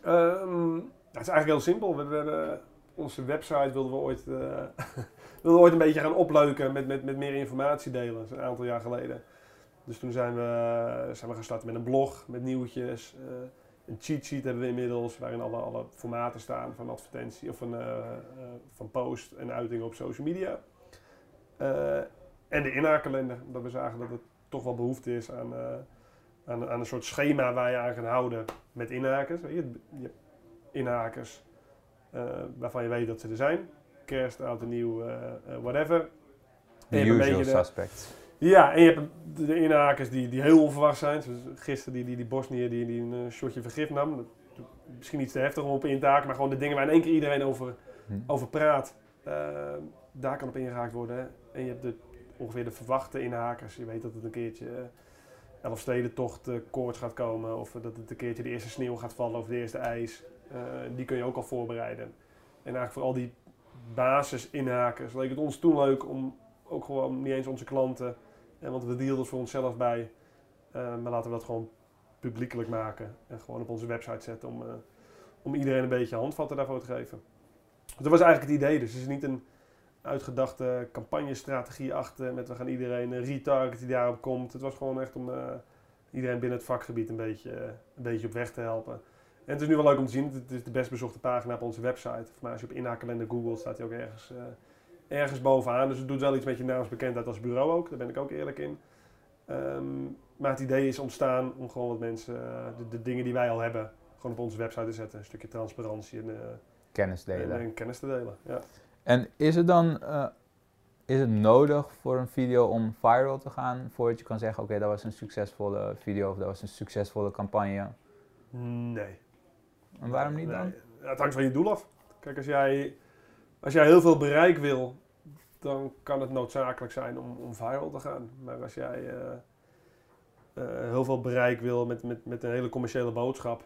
Ehm, het is eigenlijk heel simpel. We, we- onze website wilden we ooit, eh, [laughs] wilden ooit een beetje gaan opleuken met, met, met meer informatie delen. Een aantal jaar geleden. Dus toen zijn we, zijn we gaan starten met een blog, met nieuwtjes. eh, een cheat sheet hebben we inmiddels, waarin alle, alle formaten staan van advertentie of van, eh, eh, van post en uitingen op social media. Eh, en de inhaakkalender, dat we zagen dat er toch wel behoefte is aan, eh, aan, aan een soort schema waar je aan kan houden met inhakers. Je, je inhakers eh, waarvan je weet dat ze er zijn. Kerst, oud en nieuw, eh, eh, whatever. En hebt een usual de- suspects. ja, en je hebt de, inhakers die, die heel onverwacht zijn. Zoals gisteren die, die, die die, die een eh, shotje vergif nam. Dat, misschien iets te heftig om op in te haken, maar gewoon de dingen waar in één keer iedereen over, Hm. over praat. eh, daar kan op ingehaakt worden. hè. En je hebt de, ongeveer de verwachte inhakers. Je weet dat het een keertje uh, Elfstedentocht uh, koorts gaat komen. Of dat het een keertje de eerste sneeuw gaat vallen of de eerste ijs. Uh, die kun je ook al voorbereiden. En eigenlijk voor al die basis-inhakers leek het ons toen leuk om ook gewoon niet eens onze klanten... En want we dealen er voor onszelf bij. Uh, maar laten we dat gewoon publiekelijk maken. En gewoon op onze website zetten om, om iedereen een beetje handvatten daarvoor te geven. Dus dat was eigenlijk het idee. Dus het is niet een uitgedachte campagnestrategie achter met we gaan iedereen retargeten die daarop komt. Het was gewoon echt om iedereen binnen het vakgebied een beetje, een beetje op weg te helpen. En het is nu wel leuk om te zien. Het is de best bezochte pagina op onze website. Maar als je op inhaakkalender Google staat hij ook ergens, uh, ergens bovenaan. Dus het doet wel iets met je naamsbekendheid als bureau ook. Daar ben ik ook eerlijk in. Um, maar het idee is ontstaan om gewoon wat mensen, uh, de, de, dingen die wij al hebben, gewoon op onze website te zetten. Een stukje transparantie en, uh, kennis delen. En, en, kennis te delen. Ja. En is het dan is het nodig voor een video om viral te gaan voordat je kan zeggen: oké, okay, dat was een succesvolle video of dat was een succesvolle campagne? Nee. En waarom niet dan? Het hangt van je doel af. Kijk, als jij, als jij heel veel bereik wil, dan kan het noodzakelijk zijn om, om viral te gaan. Maar als jij uh, eh, heel veel bereik wil met, met, met een hele commerciële boodschap,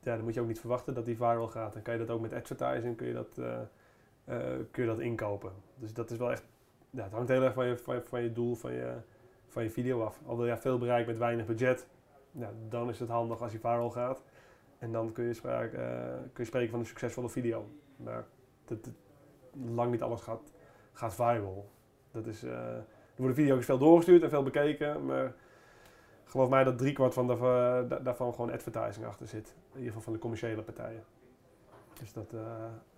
ja, dan moet je ook niet verwachten dat die viral gaat. Dan kan je dat ook met advertising kun je dat, eh, eh, kun je dat inkopen. Dus dat is wel echt, ja, het hangt heel erg van je, van van je doel, van je, van je video af. Al wil je veel bereik met weinig budget, dan is het handig als je viral gaat. En dan kun je, spraak, eh, kun je spreken van een succesvolle video. Maar dat, dat- lang niet alles gaat, gaat viral. Dat is, eh, er worden video's veel doorgestuurd en veel bekeken, maar geloof mij dat driekwart van daarvan, da- daarvan gewoon advertising achter zit. In ieder geval van de commerciële partijen. Dus dat... eh,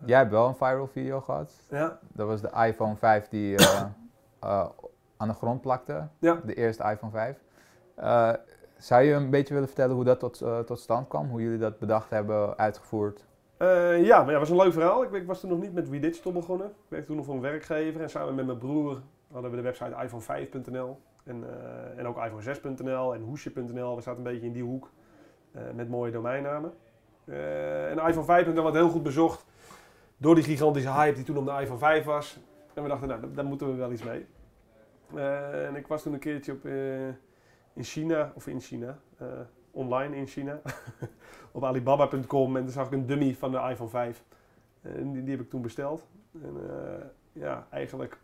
Jij hebt wel een viral video gehad. ja, Dat was de iPhone 5 die eh, [coughs] eh, aan de grond plakte. Ja. De eerste iPhone 5. Zou je een beetje willen vertellen hoe dat tot, eh, tot stand kwam? Hoe jullie dat bedacht hebben, uitgevoerd? Eh, ja, maar ja, het was een leuk verhaal. Ik, ik was toen nog niet met WeDigital begonnen. Ik werkte toen nog voor een werkgever. En samen met mijn broer hadden we de website iPhone5.nl. En, eh, en ook iPhone6.nl en hoesje.nl. We zaten een beetje in die hoek. met mooie domeinnamen. En iPhone 5.nl werd heel goed bezocht. Door die gigantische hype die toen om de iPhone 5 was. En we dachten, nou, daar, daar moeten we wel iets mee. En ik was toen een keertje op, in China, of in China, eh, online in China. [laughs] op alibaba.com en toen zag ik een dummy van de iPhone 5. En die, heb ik toen besteld. En eh, ja, eigenlijk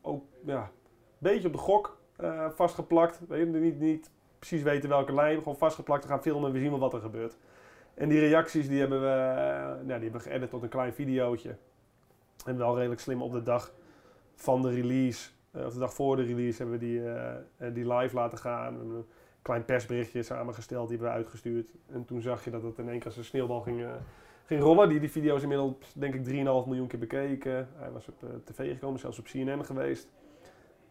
ook ja, een beetje op de gok eh, vastgeplakt. Weet je, niet, niet precies weten welke lijn, gewoon vastgeplakt. We gaan filmen en we zien wel wat er gebeurt. En die reacties die hebben we, nou, die hebben we geëdit tot een klein videootje. En wel redelijk slim op de dag van de release, of de dag voor de release, hebben we die, eh, eh, die live laten gaan. We hebben een klein persberichtje samengesteld, die hebben we uitgestuurd. En toen zag je dat het in één keer als een sneeuwbal ging, eh, rollen. Die, die video is inmiddels denk ik 3,5 miljoen keer bekeken. Hij was op eh, tv gekomen, zelfs op CNN geweest.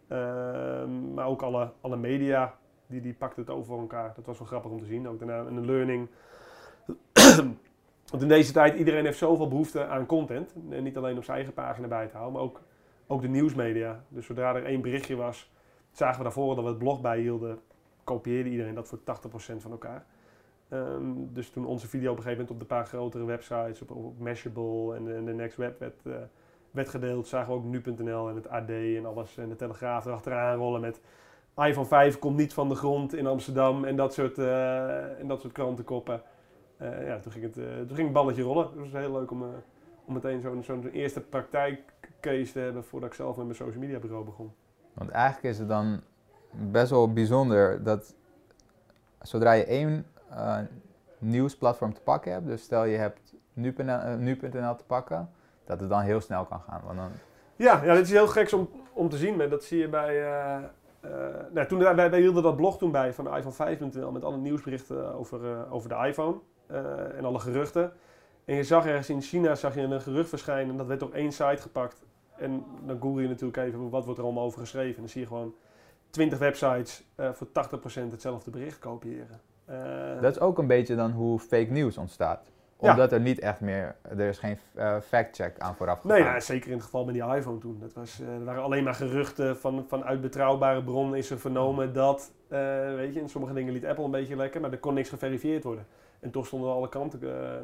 Ehm, maar ook alle, alle media, die, die pakten het over elkaar. Dat was wel grappig om te zien. Ook daarna een learning. Want in deze tijd, iedereen heeft zoveel behoefte aan content. En niet alleen op zijn eigen pagina bij te houden, maar ook, ook de nieuwsmedia. Dus zodra er één berichtje was, zagen we daarvoor dat we het blog bijhielden, kopieerde iedereen dat voor 80% van elkaar. Ehm, dus toen onze video op een gegeven moment op de paar grotere websites, op, Mashable en de, Next Web werd, eh, werd gedeeld, zagen we ook nu.nl en het AD en alles en de Telegraaf erachteraan rollen met iPhone 5 komt niet van de grond in Amsterdam en dat soort, eh, en dat soort krantenkoppen. Eh, ja, toen ging, het, toen ging het balletje rollen. Het was heel leuk om, om meteen zo'n zo'n eerste praktijkcase te hebben voordat ik zelf met mijn social media bureau begon. Want eigenlijk is het dan best wel bijzonder dat zodra je één eh, nieuwsplatform te pakken hebt, dus stel je hebt nu.nl eh, te pakken, dat het dan heel snel kan gaan. Want dan, Ja, ja dit is heel geks om, om te zien. Maar dat zie je bij... eh, nou, toen, wij, wij hielden dat blog toen bij van iPhone5.nl met alle nieuwsberichten over, over de iPhone en alle geruchten. En je zag ergens in China zag je een gerucht verschijnen en dat werd door één site gepakt. En dan google je natuurlijk even wat wordt er allemaal over geschreven. En dan zie je gewoon 20 websites eh, voor 80% hetzelfde bericht kopiëren. Eh, dat is ook een beetje dan hoe fake news ontstaat. Ja. Omdat er niet echt meer, er is geen eh, fact-check aan vooraf Nee, gegaan. nou, zeker in het geval met die iPhone toen. Dat was, er waren alleen maar geruchten van, vanuit betrouwbare bron is er vernomen dat, eh, weet je, in sommige dingen liet Apple een beetje lekker, maar er kon niks geverifieerd worden. En toch stonden alle kanten eh,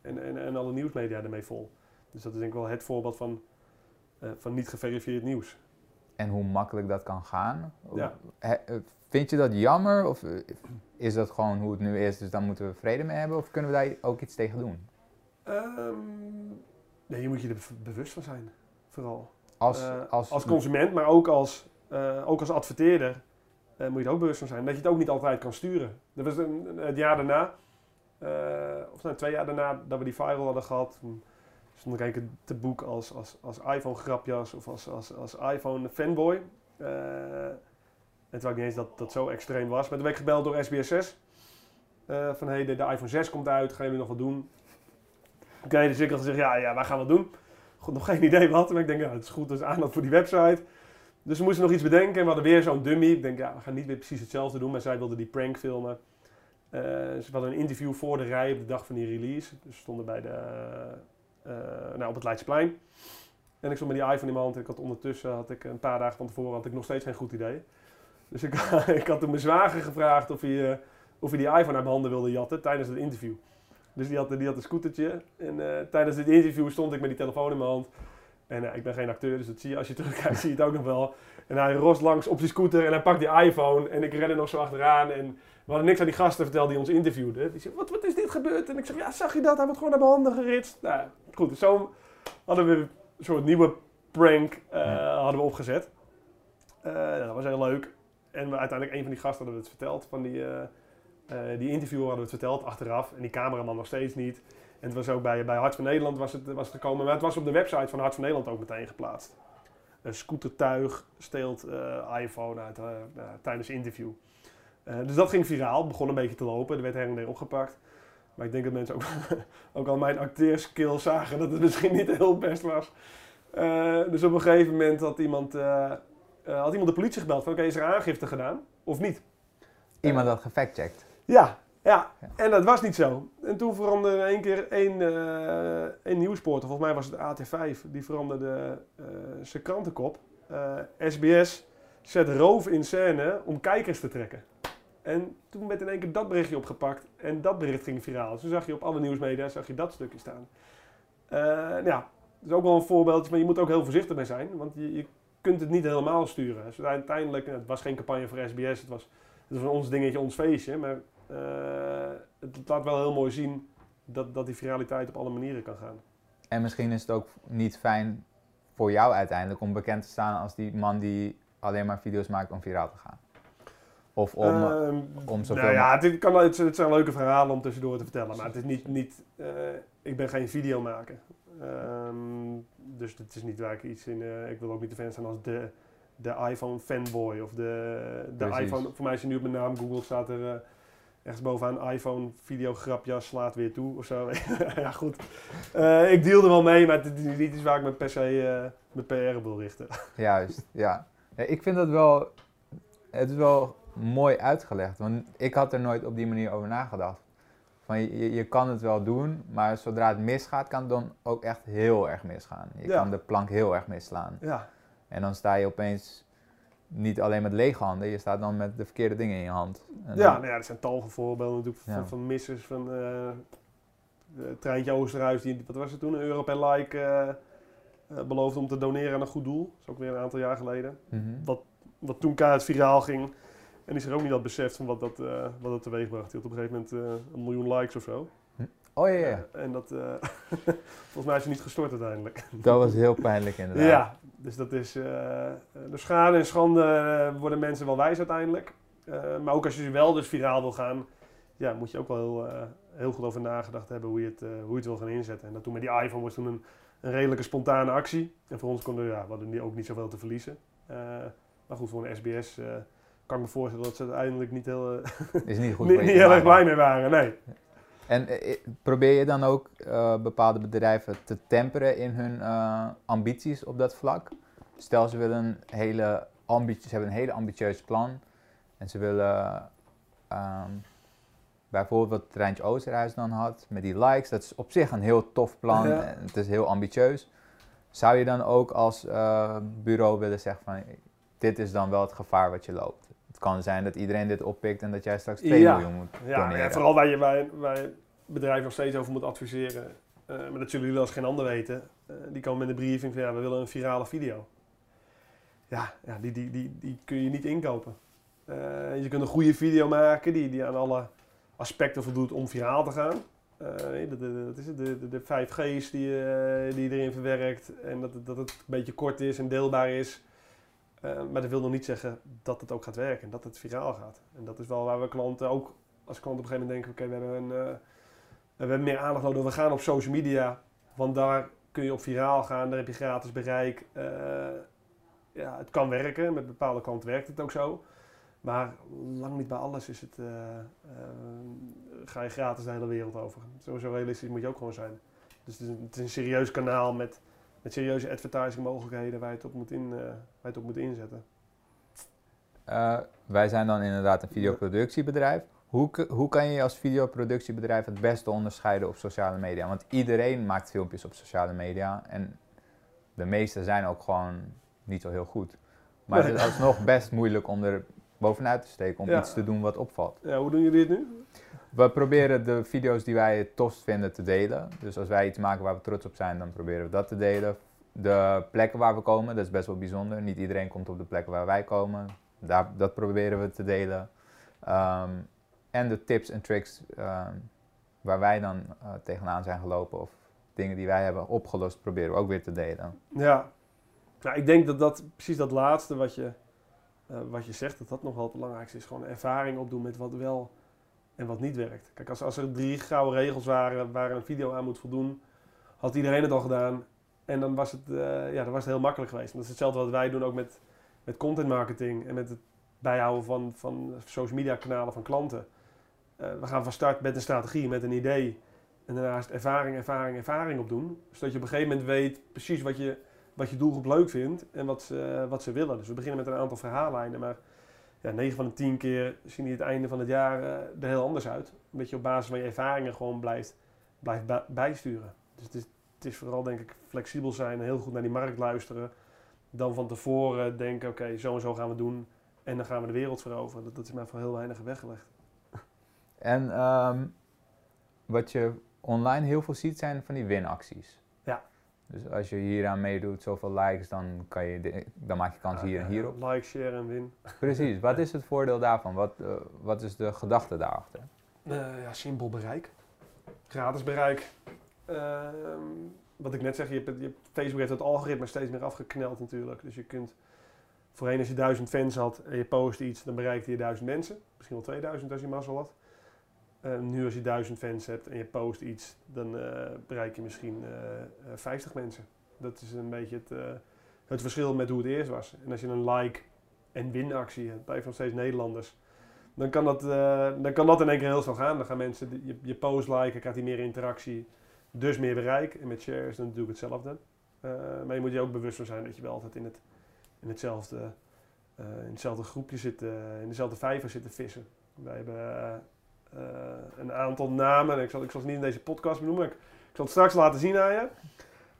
en, en, en alle nieuwsmedia ermee vol. Dus dat is denk ik wel het voorbeeld van, eh, van niet geverifieerd nieuws. En hoe makkelijk dat kan gaan. Ja. Eh, vind je dat jammer of is dat gewoon hoe het nu is, dus dan moeten we vrede mee hebben? Of kunnen we daar ook iets tegen doen? Ehm, nee, je moet je er be- bewust van zijn, vooral. Als, als, als consument, maar ook als, ook als adverteerder moet je er ook bewust van zijn. Dat je het ook niet altijd kan sturen. Dat was een, het jaar daarna, of nou, twee jaar daarna dat we die viral hadden gehad. Stond ik eigenlijk te boek als, als, als iPhone-grapjas of als, als, als iPhone-fanboy. Eh, en terwijl ik niet eens dat dat zo extreem was. Maar toen werd ik gebeld door SBSS. eh, van hey, de, iPhone 6 komt uit, gaan jullie nog wat doen? Oké, dus ik had gezegd, ja, ja, wij gaan wat doen. Goed, nog geen idee wat. Maar ik denk, ja, het is goed, dat is aandacht voor die website. Dus we moesten nog iets bedenken. En we hadden weer zo'n dummy. Ik denk, ja, we gaan niet weer precies hetzelfde doen. Maar zij wilde die prank filmen. Eh, ze hadden een interview voor de rij op de dag van die release. Dus we stonden bij de, eh, nou, op het Leidseplein. En ik stond met die iPhone in mijn hand. Ik had ondertussen, had ik een paar dagen van tevoren, had ik nog steeds geen goed idee. Dus ik, [laughs] ik had toen mijn zwager gevraagd of hij, eh, of hij die iPhone uit mijn handen wilde jatten tijdens het interview. Dus die had, die had een scootertje. En eh, tijdens dit interview stond ik met die telefoon in mijn hand. En eh, ik ben geen acteur, dus dat zie je als je terugkijkt, zie je het ook nog wel. En hij rost langs op zijn scooter en hij pakt die iPhone. En ik ren er nog zo achteraan. En we hadden niks aan die gasten verteld die ons interviewden. Die zei, wat, wat is dit gebeurd? En ik zeg, ja, zag je dat? Hij wordt gewoon naar mijn handen geritst. Nou, goed. Dus zo hadden we een soort nieuwe prank eh, Ja. hadden we opgezet. Eh, dat was heel leuk. En we, uiteindelijk een van die gasten hadden we het verteld. Van die, eh, die interviewer hadden we het verteld achteraf. En die cameraman nog steeds niet. En het was ook bij, bij Hart van Nederland was het, was het gekomen. Maar het was op de website van Hart van Nederland ook meteen geplaatst. Een scootertuig steelt iPhone uit tijdens interview. Eh, dus dat ging viraal. Begon een beetje te lopen. Er werd her en der opgepakt. Maar ik denk dat mensen ook, [laughs] ook al mijn acteerskill zagen dat het misschien niet heel best was. Eh, dus op een gegeven moment had iemand, eh, had iemand de politie gebeld van oké, is er aangifte gedaan of niet? Iemand had gefactcheckt. Ja, ja. Ja. En dat was niet zo. En toen veranderde in één keer één, eh één nieuwspoorter, volgens mij was het AT5, die veranderde eh, zijn krantenkop. SBS zet roof in scène om kijkers te trekken. En toen werd in één keer dat berichtje opgepakt en dat bericht ging viraal. Dus zag je op alle nieuwsmedia zag je dat stukje staan. Nou ja, dat is ook wel een voorbeeldje, maar je moet ook heel voorzichtig mee zijn, want je, je kunt het niet helemaal sturen. Dus uiteindelijk, het was geen campagne voor SBS, het was, het was ons dingetje, ons feestje, maar eh, het laat wel heel mooi zien dat, dat die viraliteit op alle manieren kan gaan. En misschien is het ook niet fijn voor jou uiteindelijk om bekend te staan als die man die alleen maar video's maakt om viraal te gaan. Of om... Ehm, om zoveel nou ja, het, kan, het, het zijn leuke verhalen om tussendoor te vertellen, maar het is niet, niet eh, ik ben geen videomaker. Ehm dus het is niet waar ik iets in, eh, ik wil ook niet de fan zijn als de, de iPhone fanboy of de, de Precies. iPhone, voor mij als je nu op mijn naam googelt staat er eh ergens bovenaan iPhone videograpjas slaat weer toe of zo. [laughs] ja goed, Eh, ik deal er wel mee, maar het is niet iets waar ik me per se eh mijn PR op wil richten. Juist, ja. Ja, Ik vind dat wel, het is wel mooi uitgelegd, want ik had er nooit op die manier over nagedacht. Van je, je kan het wel doen, maar zodra het misgaat, kan het dan ook echt heel erg misgaan. Je Ja. kan de plank heel erg misslaan. ja. En dan sta je opeens niet alleen met lege handen, je staat dan met de verkeerde dingen in je hand. En Ja, dan- nou ja, er zijn tal van voorbeelden natuurlijk van, Ja. van missers. Van de Treintje Oosterhuis, die, wat was het toen, een euro per like eh, eh, beloofde om te doneren aan een goed doel. Dat is ook weer een aantal jaar geleden. Mhm. Wat toen keihard viraal ging. En die zich ook niet had beseft van wat dat, eh wat dat teweeg bracht. Die had op een gegeven moment eh, een miljoen likes of zo. Oh ja, ja, En dat, eh, [laughs] volgens mij is hij niet gestort uiteindelijk. dat was heel pijnlijk inderdaad. Ja, dus dat is. eh de schade en schande eh, worden mensen wel wijs uiteindelijk. Eh, maar ook als je wel dus viraal wil gaan, ja, moet je ook wel heel, eh, heel goed over nagedacht hebben hoe je, het, eh, hoe je het wil gaan inzetten. En dat toen met die iPhone was toen een, een redelijke spontane actie. En voor ons konden ja, we hadden niet- ook niet zoveel te verliezen. Eh, maar goed, voor een SBS eh, kan ik me voorstellen dat ze uiteindelijk niet heel, eh, Is niet [laughs] goed niet, heel erg blij mee waren. Nee. En eh, probeer je dan ook eh, bepaalde bedrijven te temperen in hun eh, ambities op dat vlak? Stel, ze, willen een hele ze hebben een hele ambitieus plan en ze willen ehm, bijvoorbeeld wat Treintje Oosterhuis dan had met die likes. Dat is op zich een heel tof plan Ja. en het is heel ambitieus. Zou je dan ook als eh, bureau willen zeggen van dit is dan wel het gevaar wat je loopt? Kan zijn dat iedereen dit oppikt en dat jij straks 2 Ja. miljoen moet Ja, doneren. ja, vooral waar je bij, bij bedrijven nog steeds over moet adviseren. Eh, maar dat zullen jullie als geen ander weten. Eh, die komen met een briefing van ja, we willen een virale video. Ja, ja die, die, die, die kun je niet inkopen. Eh, je kunt een goede video maken die, die aan alle aspecten voldoet om viraal te gaan. De, de, dat is het, de, de, de 5G's die, die je erin verwerkt. En dat, dat het een beetje kort is en deelbaar is. Eh, maar dat wil nog niet zeggen dat het ook gaat werken en dat het viraal gaat. En dat is wel waar we klanten ook, als klanten op een gegeven moment denken, oké, we, hebben een, eh, we hebben meer aandacht nodig, we gaan op social media. Want daar kun je op viraal gaan, daar heb je gratis bereik. Eh, ja, het kan werken, met bepaalde klanten werkt het ook zo. Maar lang niet bij alles is het, ga je gratis de hele wereld over. Zo realistisch moet je ook gewoon zijn. Dus het is een, het is een serieus kanaal met, met serieuze advertising mogelijkheden waar je het op moet, in, eh, waar je het op moet inzetten. Eh, wij zijn dan inderdaad een videoproductiebedrijf. Hoe, hoe kan je je als videoproductiebedrijf het beste onderscheiden op sociale media? Want iedereen maakt filmpjes op sociale media en de meeste zijn ook gewoon niet zo heel goed. Maar Nee. het is alsnog best moeilijk om er bovenuit te steken, om Ja. iets te doen wat opvalt. Ja, hoe doen jullie het nu? We proberen de video's die wij het tofst vinden te delen. Dus als wij iets maken waar we trots op zijn, dan proberen we dat te delen. de plekken waar we komen, dat is best wel bijzonder. Niet iedereen komt op de plekken waar wij komen. Daar, dat proberen we te delen. Ehm, en de tips en tricks ehm, waar wij dan uh, tegenaan zijn gelopen of dingen die wij hebben opgelost, proberen we ook weer te delen. Ja, nou, ik denk dat dat precies dat laatste wat je, uh, wat je zegt, dat dat nog wel het belangrijkste is. Gewoon ervaring opdoen met wat wel en wat niet werkt. Kijk, als, als er drie gouden regels waren waar een video aan moet voldoen, had iedereen het al gedaan. En dan was het, uh, ja, dan was het heel makkelijk geweest. Dat is hetzelfde wat wij doen ook met, met content marketing en met het bijhouden van, van social media kanalen van klanten. Uh, we gaan van start met een strategie, met een idee. En daarnaast ervaring, ervaring, ervaring opdoen. Zodat je op een gegeven moment weet precies wat je, wat je doelgroep leuk vindt en wat ze, wat ze willen. Dus we beginnen met een aantal verhaallijnen. Maar ja, 9 van de 10 keer zien die het einde van het jaar uh, er heel anders uit. Omdat je op basis van je ervaringen gewoon blijft, blijft bijsturen. Dus het is, het is vooral denk ik flexibel zijn heel goed naar die markt luisteren. Dan van tevoren denken, oké, zo en zo gaan we doen. En dan gaan we de wereld veroveren. Dat, dat is maar voor heel weinig weggelegd. En um, wat je online heel veel ziet zijn van die winacties. Dus als je hieraan meedoet, zoveel likes, dan, kan je dan maak je kans hier en hierop. Like, share en win. [laughs] Precies. Wat is het voordeel daarvan? Wat, uh, wat is de gedachte daarachter? Uh, ja, simpel bereik. Gratis bereik. Uh, wat ik net zeg, je hebt, je hebt, Facebook heeft het algoritme steeds meer afgekneld natuurlijk. Dus je kunt, voorheen als je duizend fans had en je post iets, dan bereikte je duizend mensen. Misschien wel 2000 als je mazzel had. Uh, nu als je duizend fans hebt en je post iets, dan uh, bereik je misschien uh, 50 mensen. Dat is een beetje het, het verschil met hoe het eerst was. En als je een like- en winactie hebt, blijven nog steeds Nederlanders, dan kan, dat, dan kan dat in één keer heel snel gaan. Dan gaan mensen je, je post liken, krijgt hij meer interactie, dus meer bereik. En met share is dan natuurlijk hetzelfde. maar je moet je ook bewust van zijn dat je wel altijd in, het, in, hetzelfde, in groepje zit, in dezelfde vijver zit te vissen. Wij hebben een aantal namen. Ik zal, ik zal ze niet in deze podcast benoemen. Ik, ik zal het straks laten zien aan je.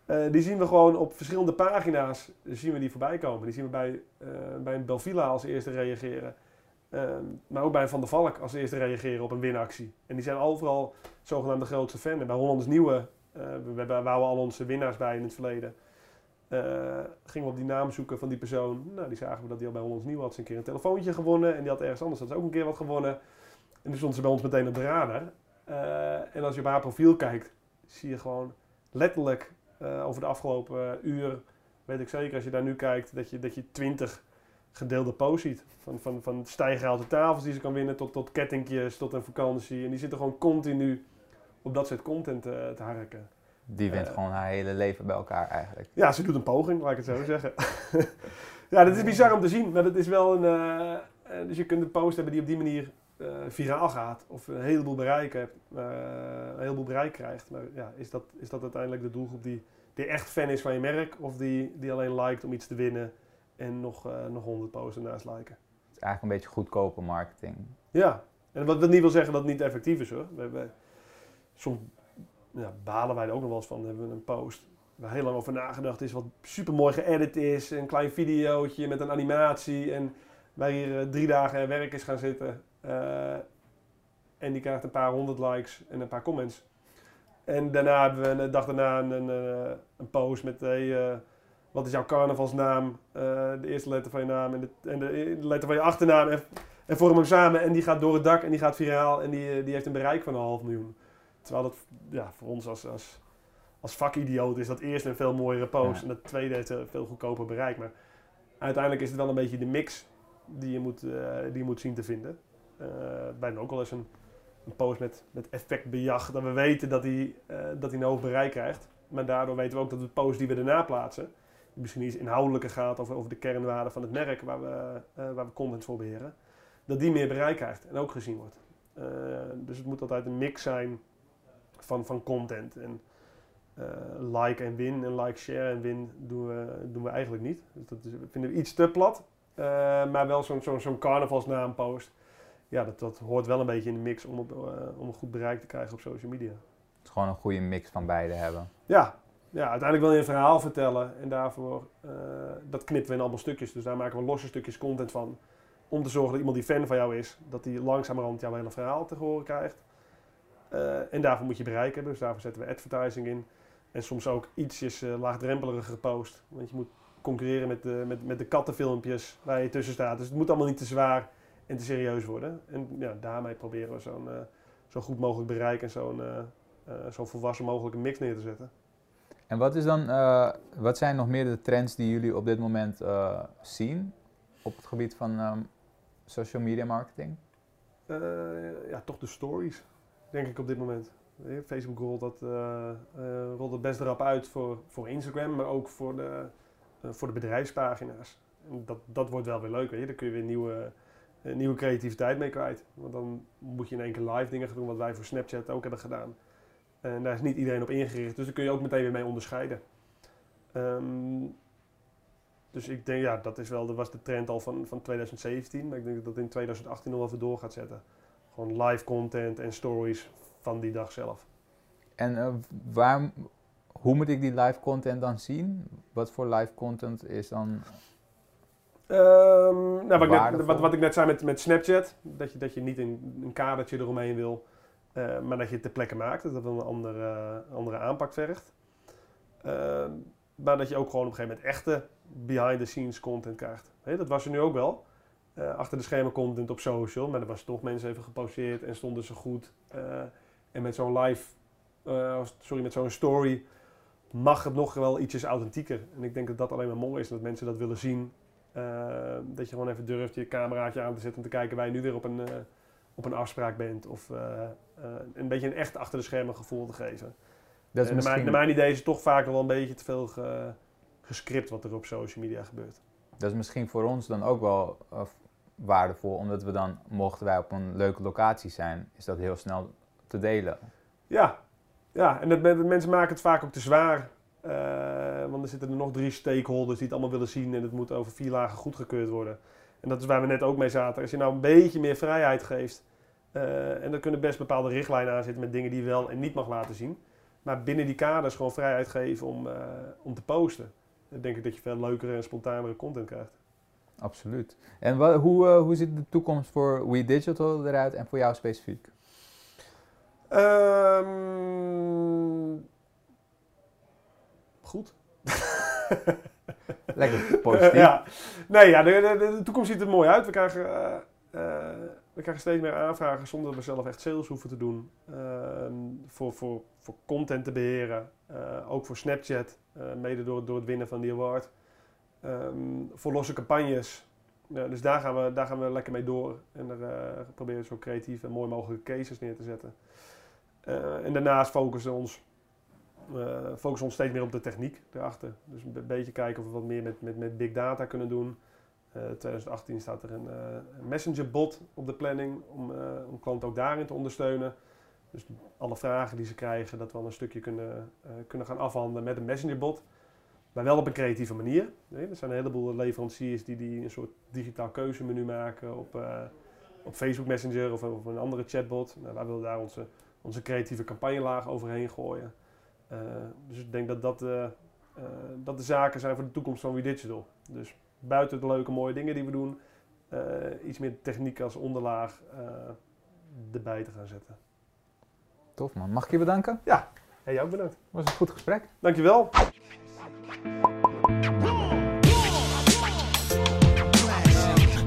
Uh, die zien we gewoon op verschillende pagina's zien we die voorbij komen. Die zien we bij, uh, bij een Belvilla als eerste reageren. maar ook bij een Van der Valk als eerste reageren op een winactie. En die zijn overal zogenaamde grootste fan. Bij Hollanders Nieuwe, we, we wouden al onze winnaars bij in het verleden. gingen we op die naam zoeken van die persoon. Nou, die zagen we dat hij al bij Hollands Nieuwe had een keer een telefoontje gewonnen. En die had ergens anders had ook een keer wat gewonnen. En nu stond ze bij ons meteen op de radar. Uh, en als je op haar profiel kijkt, zie je gewoon letterlijk uh, over de afgelopen uur, weet ik zeker als je daar nu kijkt, dat je, dat je 20 gedeelde posts ziet. Van, van, van tafels die ze kan winnen tot, tot kettingjes, tot een vakantie. En die zitten gewoon continu op dat soort content uh, te harken. Die wint gewoon haar hele leven bij elkaar eigenlijk. Ja, ze doet een poging, laat ik het zo zeggen. [laughs] ja, dat is bizar om te zien, maar dat is wel een... dus je kunt een post hebben die op die manier viraal gaat of een heleboel bereik hebt, uh, een heleboel bereik krijgt. Maar ja, is dat, is dat uiteindelijk de doelgroep die, die echt fan is van je merk of die, die alleen liked om iets te winnen en nog, uh, nog 100 posts ernaast liken? Het is eigenlijk een beetje goedkope marketing. Ja, en wat, wat niet wil zeggen dat het niet effectief is hoor. We hebben, soms ja, balen wij er ook nog wel eens van. hebben we een post waar heel lang over nagedacht is, wat super mooi geëdit is, een klein videootje met een animatie en wij hier drie dagen werk is gaan zitten uh, en die krijgt een paar honderd likes en een paar comments. En daarna hebben we een dag daarna een, een, een post met hey, uh, wat is jouw carnavalsnaam, uh, de eerste letter van je naam en de, en de letter van je achternaam. En, en vorm hem samen en die gaat door het dak en die gaat viraal en die, die heeft een bereik van een half miljoen. Terwijl dat ja, voor ons als, als, als vakidioot is dat eerst een veel mooiere post ja. en dat tweede heeft een veel goedkoper bereik. Maar uiteindelijk is het wel een beetje de mix die je moet, die je moet zien te vinden. Uh, bijna ook wel eens een, post met, met effectbejag. Dat we weten dat hij, uh, dat hij een hoog bereik krijgt. Maar daardoor weten we ook dat de post die we daarna plaatsen, die misschien iets inhoudelijker gaat over, over de kernwaarden van het merk waar we, uh, waar we content voor beheren, dat die meer bereik krijgt en ook gezien wordt. dus het moet altijd een mix zijn van, van content. En like en win en like, share en win doen we, doen we eigenlijk niet. Dus dat vinden we iets te plat. maar wel zo'n zo'n zo'n carnavalsnaam post ja, dat, dat hoort wel een beetje in de mix om, op, uh, om een goed bereik te krijgen op social media. Het is gewoon een goede mix van beide hebben. Ja, ja uiteindelijk wil je een verhaal vertellen en daarvoor, uh, dat knippen we in allemaal stukjes. Dus daar maken we losse stukjes content van. Om te zorgen dat iemand die fan van jou is, dat die langzamerhand jouw hele verhaal te horen krijgt. Uh, en daarvoor moet je bereik hebben, dus daarvoor zetten we advertising in. En soms ook ietsjes laagdrempeliger gepost. Want je moet concurreren met de, met, met de kattenfilmpjes waar je tussen staat. Dus het moet allemaal niet te zwaar en te serieus worden. En ja, daarmee proberen we zo'n uh, zo goed mogelijk bereik en zo'n uh, zo volwassen mogelijke mix neer te zetten. En wat, is dan, wat zijn nog meer de trends die jullie op dit moment zien op het gebied van um, social media marketing? ja, toch de stories, denk ik op dit moment. Facebook rolt dat, rolt dat best erop uit voor, voor Instagram, maar ook voor de, voor de bedrijfspagina's. En dat, dat wordt wel weer leuk, weet je. Daar kun je weer nieuwe, nieuwe creativiteit mee kwijt. Want dan moet je in één keer live dingen gaan doen, wat wij voor Snapchat ook hebben gedaan. En daar is niet iedereen op ingericht, dus daar kun je ook meteen weer mee onderscheiden. Um, dus ik denk, ja, dat is wel, dat was de trend al van, van 2017, maar ik denk dat dat in 2018 nog wel even door gaat zetten. Gewoon live content en stories van die dag zelf. En uh, waar, hoe moet ik die live content dan zien? Wat voor live content is dan. Um, nou, wat, ik net, wat, wat, ik net zei met, met Snapchat, dat je, dat je niet een, een kadertje eromheen wil, uh, maar dat je het ter plekke maakt, dat dat een andere, andere aanpak vergt. Uh, maar dat je ook gewoon op een gegeven moment echte behind-the-scenes content krijgt. Hey, dat was er nu ook wel. Uh, achter de schermen content op social, maar er was toch mensen even geposeerd en stonden ze goed. En met zo'n live, sorry, met zo'n story mag het nog wel ietsjes authentieker. En ik denk dat dat alleen maar mooi is, dat mensen dat willen zien. Uh, dat je gewoon even durft je cameraatje aan te zetten om te kijken waar je nu weer op een, uh, op een afspraak bent. Of een beetje een echt achter de schermen gevoel te geven. Dat is misschien... naar, mijn, naar mijn idee is het toch vaak wel een beetje te veel ge, gescript wat er op social media gebeurt. Dat is misschien voor ons dan ook wel waardevol, omdat we dan, mochten wij op een leuke locatie zijn, is dat heel snel te delen. Ja, ja. en dat, mensen maken het vaak ook te zwaar. Uh, want er zitten er nog drie stakeholders die het allemaal willen zien en het moet over vier lagen goedgekeurd worden. En dat is waar we net ook mee zaten. Als je nou een beetje meer vrijheid geeft, uh, en er kunnen best bepaalde richtlijnen aan zitten met dingen die je wel en niet mag laten zien. Maar binnen die kaders gewoon vrijheid geven om, uh, om te posten. Dan denk ik dat je veel leukere en spontanere content krijgt. Absoluut. En wat, hoe, hoe ziet de toekomst voor We Digital eruit en voor jou specifiek? Um, goed. [laughs] Lekker [laughs] positief. ja. Nee, ja, de, de, de, toekomst ziet er mooi uit. We krijgen, uh, uh, we krijgen steeds meer aanvragen zonder dat we zelf echt sales hoeven te doen. Uh, voor, voor, voor content te beheren. Eh, ook voor Snapchat, mede door, door het winnen van die award. Um, voor losse campagnes. Ja, dus daar gaan, we, daar gaan we lekker mee door. En daar proberen we zo creatief en mooi mogelijke cases neer te zetten. En daarnaast focussen we ons, focussen ons steeds meer op de techniek erachter. Dus een beetje kijken of we wat meer met, met, met big data kunnen doen. Uh, eh, 2018 staat er een, een messenger bot op de planning om, om klanten ook daarin te ondersteunen. Dus alle vragen die ze krijgen, dat we al een stukje kunnen, kunnen gaan afhandelen met een messenger bot. Maar wel op een creatieve manier. Nee, er zijn een heleboel leveranciers die, die een soort digitaal keuzemenu maken op, op Facebook Messenger of, of een andere chatbot. Nou, wij willen daar onze onze creatieve campagnelaag overheen gooien. Uh, dus ik denk dat dat, uh, uh, dat de zaken zijn voor de toekomst van WeDigital. Dus buiten de leuke mooie dingen die we doen, iets meer techniek als onderlaag erbij te gaan zetten. Tof man. Mag ik je bedanken? Ja, hey, jou ook bedankt. Was een goed gesprek. Dankjewel.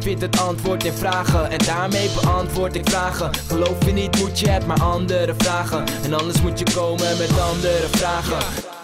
Vind het antwoord in vragen. En daarmee beantwoord ik vragen. Geloof je niet moet je het maar andere vragen. En anders moet je komen met andere vragen